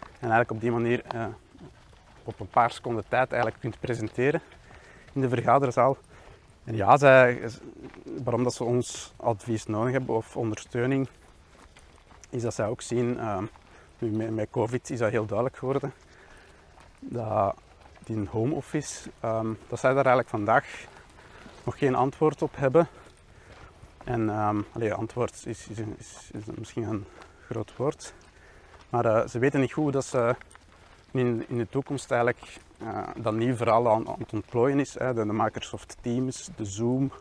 En eigenlijk op die manier eh, op een paar seconden tijd eigenlijk kunt presenteren in de vergaderzaal. En ja, waarom dat ze ons advies nodig hebben of ondersteuning, is dat zij ook zien, ehm, nu met, COVID is dat heel duidelijk geworden, dat die home office, ehm, dat zij daar eigenlijk vandaag nog geen antwoord op hebben. En ehm allee, antwoord is, is, is, is misschien een groot woord, maar eh, ze weten niet goed dat ze in, in de toekomst eigenlijk eh, dat nieuw verhaal aan, het ontplooien is. Hè, de, Microsoft Teams, de Zoom,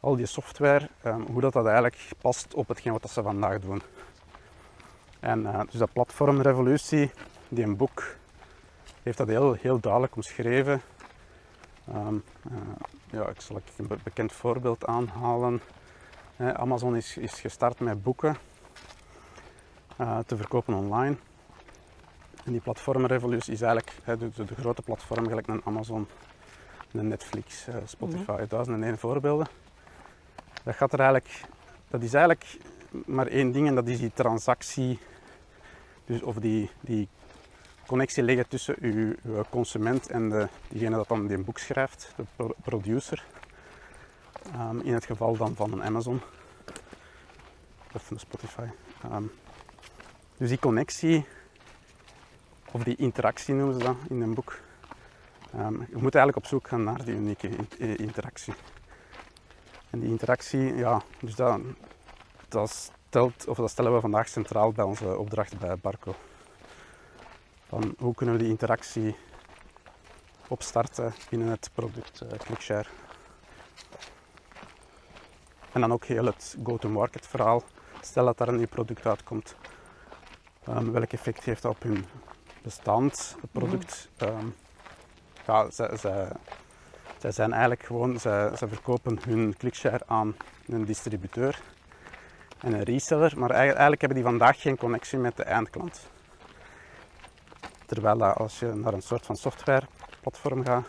al die software, ehm, hoe dat, dat eigenlijk past op hetgeen wat ze vandaag doen. En eh, dus dat platformrevolutie, die een boek, heeft dat heel, heel duidelijk omschreven. Ehm, eh, ja, ik zal een be- bekend voorbeeld aanhalen. Amazon is, is gestart met boeken eh, te verkopen online. En die platformrevolutie is eigenlijk hè, de, de, de grote platformen, gelijk een Amazon, een Netflix, eh, Spotify, duizend en één voorbeelden. Dat, gaat er eigenlijk, dat is eigenlijk maar één ding en dat is die transactie, dus of die, die connectie leggen tussen uw, uw consument en de, diegene dat dan die boek schrijft, de pro- producer. Ehm, in het geval dan van een Amazon of een Spotify. Ehm, dus die connectie, of die interactie noemen ze dat in een boek. Ehm, je moet eigenlijk op zoek gaan naar die unieke eh, interactie. En die interactie, ja, dus dat, dat, of dat stellen we vandaag centraal bij onze opdracht bij Barco. Van hoe kunnen we die interactie opstarten binnen het product eh, ClickShare. En dan ook heel het go-to-market verhaal. Stel dat daar een nieuw product uitkomt. Ehm, welk effect heeft dat op hun bestaand product? Ehm, ja, zij, zij, zij zijn eigenlijk gewoon, zij, zij verkopen hun clickshare aan een distributeur en een reseller, maar eigenlijk, hebben die vandaag geen connectie met de eindklant. Terwijl dat als je naar een soort van softwareplatform gaat,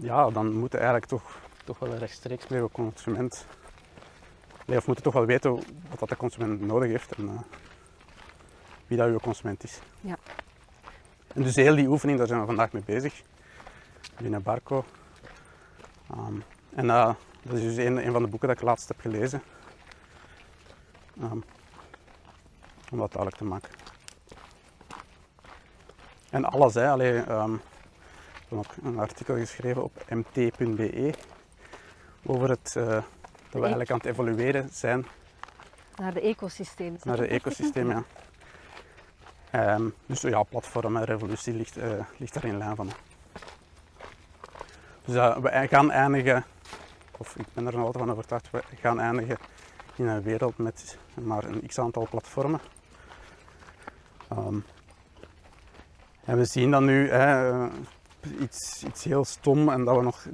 ja, dan moet je eigenlijk toch, toch wel rechtstreeks met je consument, nee, of moet je toch wel weten wat dat de consument nodig heeft en eh, wie dat je consument is. Ja. En dus heel die oefening, daar zijn we vandaag mee bezig, binnen Barco. Ehm, en eh, dat is dus een, een van de boeken dat ik laatst heb gelezen. Ehm, om dat duidelijk te maken. En alles, hè. Allee, ehm, ik heb ook een artikel geschreven op mt.be over het, eh, dat we eigenlijk aan het evolueren zijn Naar de dat naar echt ecosysteem. Ja. Ehm, dus ja, platform en revolutie ligt, eh, ligt daar in lijn van. Dus eh, we gaan eindigen, of ik ben er nog altijd van overtuigd, we gaan eindigen in een wereld met maar een x aantal platformen. Ehm, en we zien dan nu eh, iets, iets heel stom en dat we nog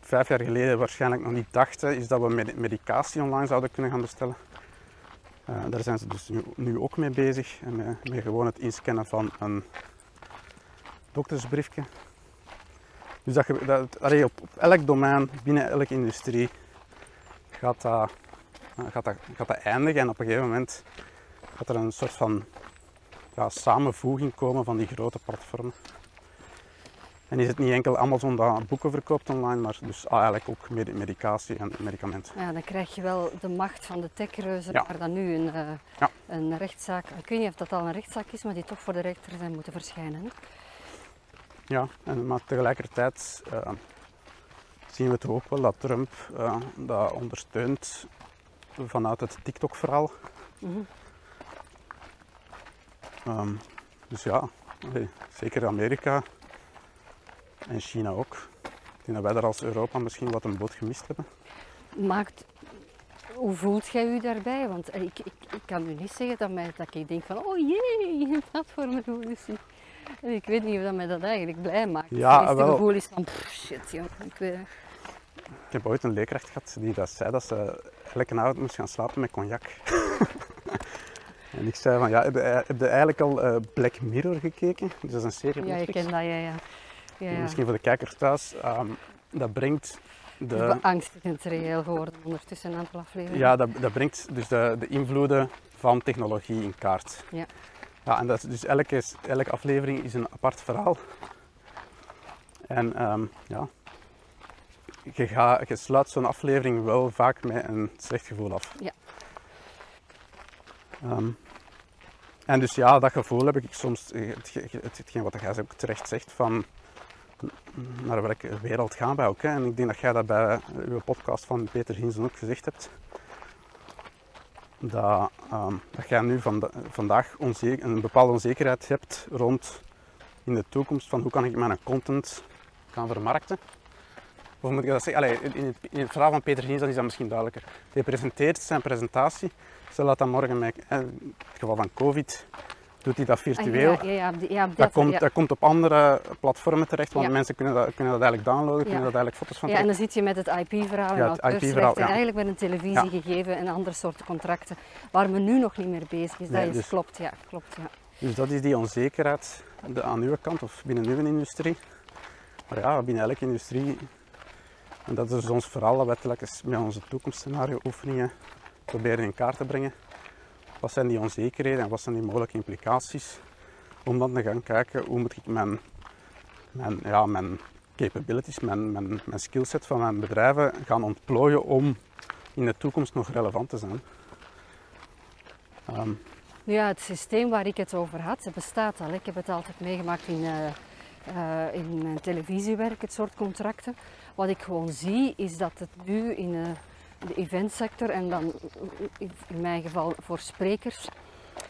vijf jaar geleden waarschijnlijk nog niet dachten, is dat we med- medicatie online zouden kunnen gaan bestellen. Eh, daar zijn ze dus nu, ook mee bezig, en met, met gewoon het inscannen van een doktersbriefje. Dus dat, dat, op elk domein, binnen elke industrie, gaat dat, eh, gaat, dat, gaat dat eindigen en op een gegeven moment gaat er een soort van ja, samenvoeging komen van die grote platformen. En is het niet enkel Amazon dat boeken verkoopt online, maar dus eigenlijk ook medi- medicatie en medicamenten. Ja, dan krijg je wel de macht van de techreuzen, Ja. maar dan nu een, Ja. een rechtszaak. Ik weet niet of dat al een rechtszaak is, maar die toch voor de rechter zijn moeten verschijnen. hè. Ja, en, maar tegelijkertijd eh, zien we toch ook wel dat Trump eh, dat ondersteunt vanuit het TikTok-verhaal. Ehm, dus ja, zeker Amerika en China ook. Ik denk dat wij daar als Europa misschien wat een boot gemist hebben. Maakt, hoe voelt jij u daarbij? Want eh, ik, ik, ik kan u niet zeggen dat, mij, dat ik denk van, oh jee, een platformrevolutie. En ik weet niet of dat mij dat eigenlijk blij maakt. Ja, Het wel. gevoel is van, pff, shit joh. Ik weet, Ik heb ooit een leerkracht gehad die dat zei dat ze elke avond moest gaan slapen met cognac. en ik zei van, ja, heb je, heb je eigenlijk al eh, Black Mirror gekeken? Dus dat is een serie op ja, Netflix. kent dat, ja, ja. Ja. Misschien voor de kijkers thuis. ehm, dat brengt Het de, is beangstigend reëel geworden ondertussen een aantal afleveringen. ja, dat, dat brengt dus de, de invloeden van technologie in kaart. Ja. Ja, en dat, is- dus elke, elke aflevering is een apart verhaal. En ehm, ja, je, ga, je sluit zo'n aflevering wel vaak met een slecht gevoel af. Ja. Ehm, en dus ja, dat gevoel heb ik soms, het, het, hetgeen wat jij ook terecht zegt, van naar welke wereld gaan wij ook. Hè? En ik denk dat jij dat bij uw podcast van Peter Hinsen ook gezegd hebt. Dat, ehm, jij nu vanda- vandaag onze- een bepaalde onzekerheid hebt rond in de toekomst van hoe kan ik mijn content gaan vermarkten. Of moet ik dat zeggen? In, het, verhaal van Peter Hinsen is dat misschien duidelijker. Hij presenteert zijn presentatie. Stel dat dat morgen met eh, in het geval van COVID doet hij dat Ah, virtueel. Ja, ja, ja, Dat dat, komt, dat komt op andere platformen terecht, want mensen kunnen dat, kunnen dat eigenlijk downloaden, kunnen daar eigenlijk foto's van Ja, en dan zit je met het IP-verhaal en Ja, het auteursrechten IP-verhaal, en eigenlijk met een televisiegegeven en andere soorten contracten waar men nu nog niet meer bezig is. Dat Nee, is, dus- klopt, ja, klopt, ja. Dus dat is die onzekerheid de, aan uw kant of binnen uw industrie. Maar ja, binnen elke industrie. En dat is ons verhaal dat telkens met onze toekomstscenario oefeningen proberen in kaart te brengen. Wat zijn die onzekerheden en wat zijn die mogelijke implicaties? Om dan te gaan kijken hoe moet ik mijn, mijn, ja, mijn capabilities, mijn, mijn, mijn skillset van mijn bedrijven gaan ontplooien om in de toekomst nog relevant te zijn. Ehm, ja, het systeem waar ik het over had, bestaat al. Ik heb het altijd meegemaakt in, eh, eh, in mijn televisiewerk, het soort contracten. Wat ik gewoon zie, is dat het nu in eh, de eventsector, en dan in mijn geval voor sprekers,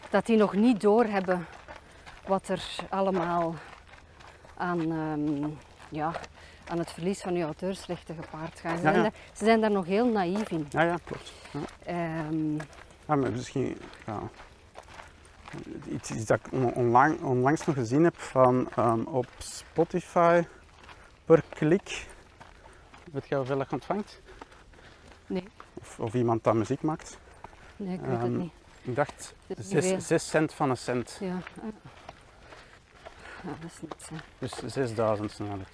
dat die nog niet doorhebben wat er allemaal aan, ehm, ja, aan het verlies van je auteursrechten gepaard gaat. Ze, Ja, zijn ja. ze zijn daar nog heel naïef in. ja, ja, klopt. Ja. Ehm, Ja, maar misschien ja, iets, iets dat ik on- onlang, onlangs nog gezien heb van ehm, op Spotify per klik. Weet je hoeveel dat je ontvangt? Nee, Of, of iemand dat muziek maakt? nee, ik weet het Ehm, niet. Ik dacht Dat is niet veel. 6 cent van een cent. Ja. ah. Ja, dat is hè. Dus 6000 eigenlijk.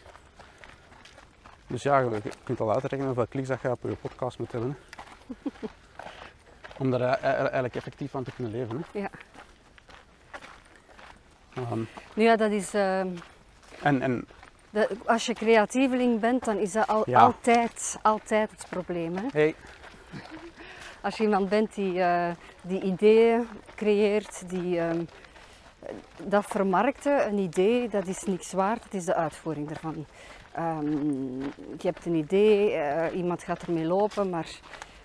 Dus ja, je kunt al uitrekenen hoeveel kliks dat je op je podcast moet hebben. hè. Om daar e- e- eigenlijk effectief van te kunnen leven. Hè. Ja. Nu ja, dat is... ehm, en, en dat- als je creatieveling bent, dan is dat al, Ja. altijd, altijd het probleem. Hè? hey, Als je iemand bent die, eh, die ideeën creëert, die ehm, dat vermarkten, een idee, dat is niks waard, het is de uitvoering ervan. Ehm, je hebt een idee, eh, iemand gaat ermee lopen, maar,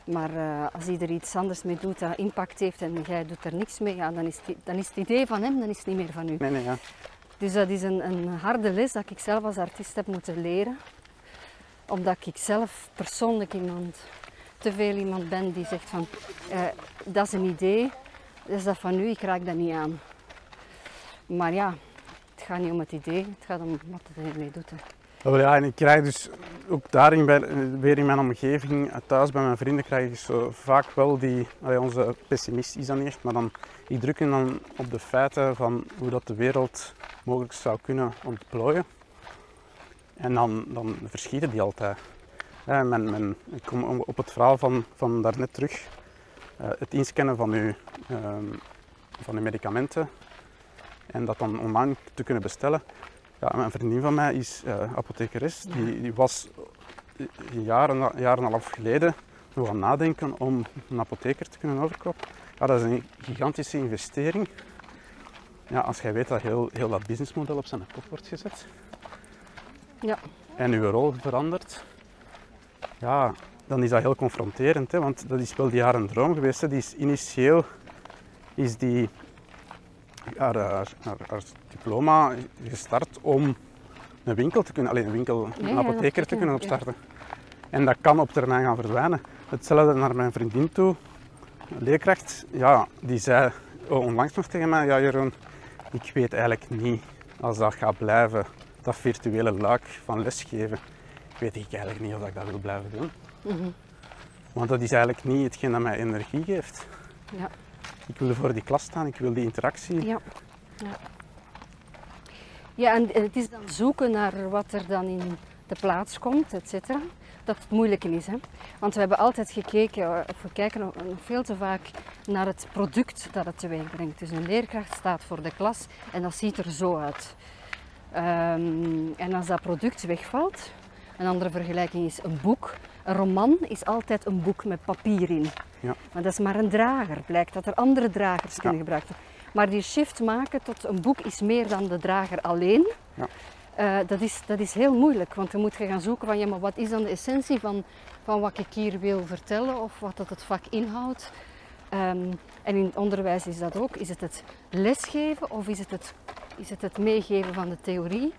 maar eh, als hij er iets anders mee doet dat impact heeft en jij doet er niks mee, ja, dan, is het, dan is het idee van hem, dan is het niet meer van u. nee, nee, ja. Dus dat is een, een harde les dat ik zelf als artiest heb moeten leren. Omdat ik zelf persoonlijk iemand, te veel iemand ben die zegt van, eh, dat is een idee, dat is dat van u, ik raak dat niet aan. Maar ja, het gaat niet om het idee, het gaat om wat het ermee doet. Ik krijg dus ook daarin, bij, weer in mijn omgeving, eh, thuis bij mijn vrienden, krijg ik zo vaak wel die, allee, onze pessimist is niet echt, maar dan, die drukken dan op de feiten van hoe dat de wereld mogelijk zou kunnen ontplooien. En dan, dan verschieten die altijd. Men, men, ik kom om- op het verhaal van, van daarnet terug. Eh, het inscannen van uw, ehm, van uw medicamenten en dat dan online te kunnen bestellen. Ja, een vriendin van mij is apothekeres. Die, die was jaren, jaren en een half geleden nog aan nadenken om een apotheker te kunnen overkopen. Ja, dat is een gigantische investering. Ja, als jij weet dat heel, heel dat businessmodel op zijn kop wordt gezet Ja, en uw rol verandert, ja, dan is dat heel confronterend. Hè? Want dat is wel die jaren droom geweest. Hè? Die is initieel is die, haar, haar, haar, diploma gestart om een winkel te kunnen, alleen een winkel, een ja, apotheker te kunnen opstarten. En dat kan op termijn gaan verdwijnen. Hetzelfde naar mijn vriendin toe, een leerkracht, ja, die zei onlangs nog tegen mij, ja Jeroen, ik weet eigenlijk niet als dat gaat blijven, dat virtuele luik van lesgeven, weet ik eigenlijk niet of ik dat wil blijven doen. Mhm. Want dat is eigenlijk niet hetgeen dat mij energie geeft. Ja. Ik wil voor die klas staan, ik wil die interactie. Ja. Ja. ja, en het is dan zoeken naar wat er dan in de plaats komt, et cetera, dat het moeilijke is. Hè? Want we hebben altijd gekeken, eh, of we kijken nog veel te vaak naar het product dat het teweeg brengt. Dus een leerkracht staat voor de klas en dat ziet er zo uit. Ehm, en als dat product wegvalt, een andere vergelijking is een boek. Een roman is altijd een boek met papier in. Ja. Maar dat is maar een drager. Blijkt dat er andere dragers kunnen gebruikt worden. Maar die shift maken tot een boek is meer dan de drager alleen. Ja. Eh, dat, is, dat is heel moeilijk, want dan moet je gaan zoeken van ja, maar wat is dan de essentie van, van wat ik hier wil vertellen of wat dat het vak inhoudt. Ehm, en in het onderwijs is dat ook. Is het het lesgeven of is het het, is het het meegeven van de theorie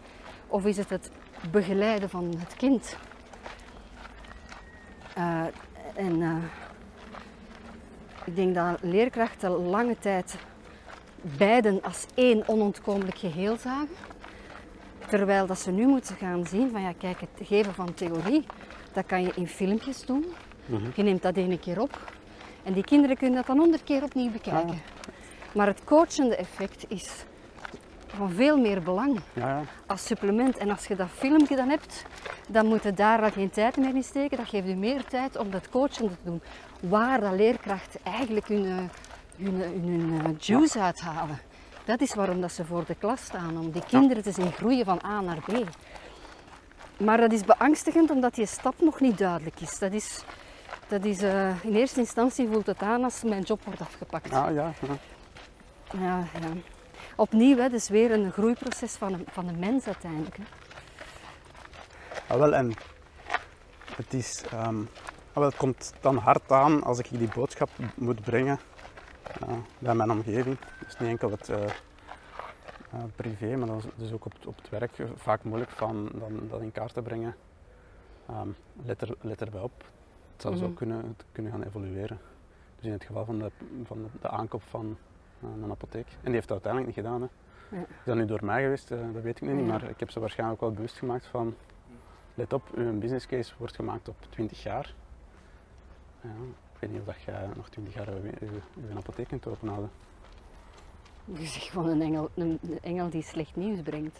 of is het het begeleiden van het kind? Eh, en eh, ik denk dat leerkrachten lange tijd beiden als één onontkomelijk geheel zagen. Terwijl dat ze nu moeten gaan zien van ja, kijk, het geven van theorie, dat kan je in filmpjes doen. Mhm. Je neemt dat ene keer op en die kinderen kunnen dat dan honderd keer opnieuw bekijken. Maar het coachende effect is van veel meer belang Ja, ja. als supplement. En als je dat filmpje dan hebt, dan moet je daar al geen tijd meer in steken. Dat geeft je meer tijd om dat coachende te doen. Waar dat leerkrachten eigenlijk hun, eh, hun, hun, hun eh, juice uithalen. Dat is waarom dat ze voor de klas staan, om die kinderen te zien groeien van A naar B. Maar dat is beangstigend omdat die stap nog niet duidelijk is. Dat is, dat is eh, in eerste instantie voelt het aan als mijn job wordt afgepakt. Ja, ja, ja. Ja, ja. Opnieuw, hè, dus weer een groeiproces van een, van een mens uiteindelijk. Hè. Ah, wel, en het, is, ehm, ah, wel, het komt dan hard aan als ik die boodschap moet brengen eh, bij mijn omgeving. Dus niet enkel het eh, eh, privé, maar dat is dus ook op, het- op het werk vaak moeilijk van dan, dat in kaart te brengen. Ehm, let, er, let erbij op. Het zou Mhm. zo kunnen, kunnen gaan evolueren. Dus in het geval van de, van de, de aankoop van eh, een apotheek. En die heeft dat uiteindelijk niet gedaan. Hè. Ja. Is dat nu door mij geweest? Eh, dat weet ik nu niet. Maar ik heb ze waarschijnlijk ook wel bewust gemaakt van... Let op, uw business case wordt gemaakt op 20 jaar. Ja, ik weet niet of dat jij nog 20 jaar uw, apotheek kunt openhouden. Je zegt gewoon een engel, een, een engel die slecht nieuws brengt.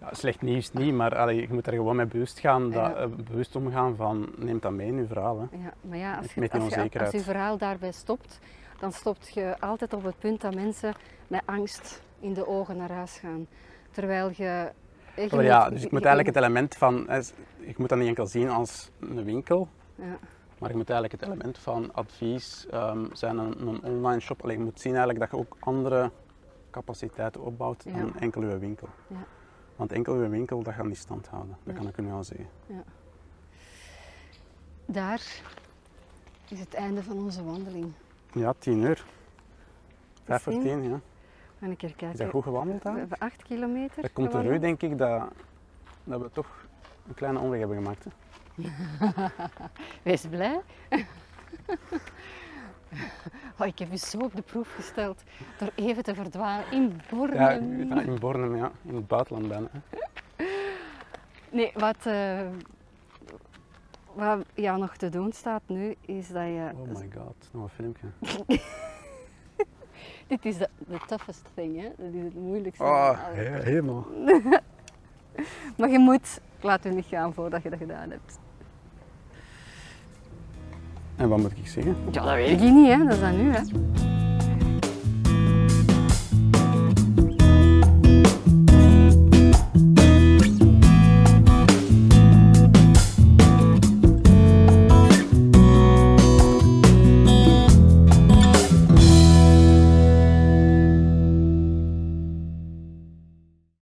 Ja, slecht nieuws niet, maar allee, je moet er gewoon mee bewust gaan, dat, Ja. eh, bewust omgaan van neem dat mee in uw verhaal. Hè. Ja, maar ja, als je, als, je, als je verhaal daarbij stopt, dan stopt je altijd op het punt dat mensen met angst in de ogen naar huis gaan. Terwijl je... eh, je ja, moet- dus je- ik moet eigenlijk het element van, hè, je moet dat niet enkel zien als een winkel, Ja, maar je moet eigenlijk het element van advies ehm, zijn een, een online shop. Allee, je moet zien eigenlijk dat je ook andere capaciteiten opbouwt Ja. dan enkel je winkel. Ja. Want enkel je winkel, dat gaat niet stand houden. Dat kan ik nu al zeggen. daar is het einde van onze wandeling. Ja, 10 uur. Vijf voor Tien? tien, ja. We gaan een keer kijken. Is dat goed gewandeld We dan? hebben acht kilometer. Dat komt er gewandeld. denk ik, dat, dat we toch een kleine omweg hebben gemaakt. Hè? Wees blij. Oh, ik heb u zo op de proef gesteld door even te verdwalen in Bornem. ja, in Bornem, ja. In het buitenland bijna. hè. Nee, wat, eh, wat jou nog te doen staat nu, is dat je... Oh my god, nog een filmpje. Dit is de, de toughest thing, hè? Dat is het moeilijkste. Oh, alles. he- helemaal. Maar je moet, laat u niet gaan voordat je dat gedaan hebt. En wat moet ik zeggen? Ja, dat weet ik niet, hè? Dat is aan u, hè?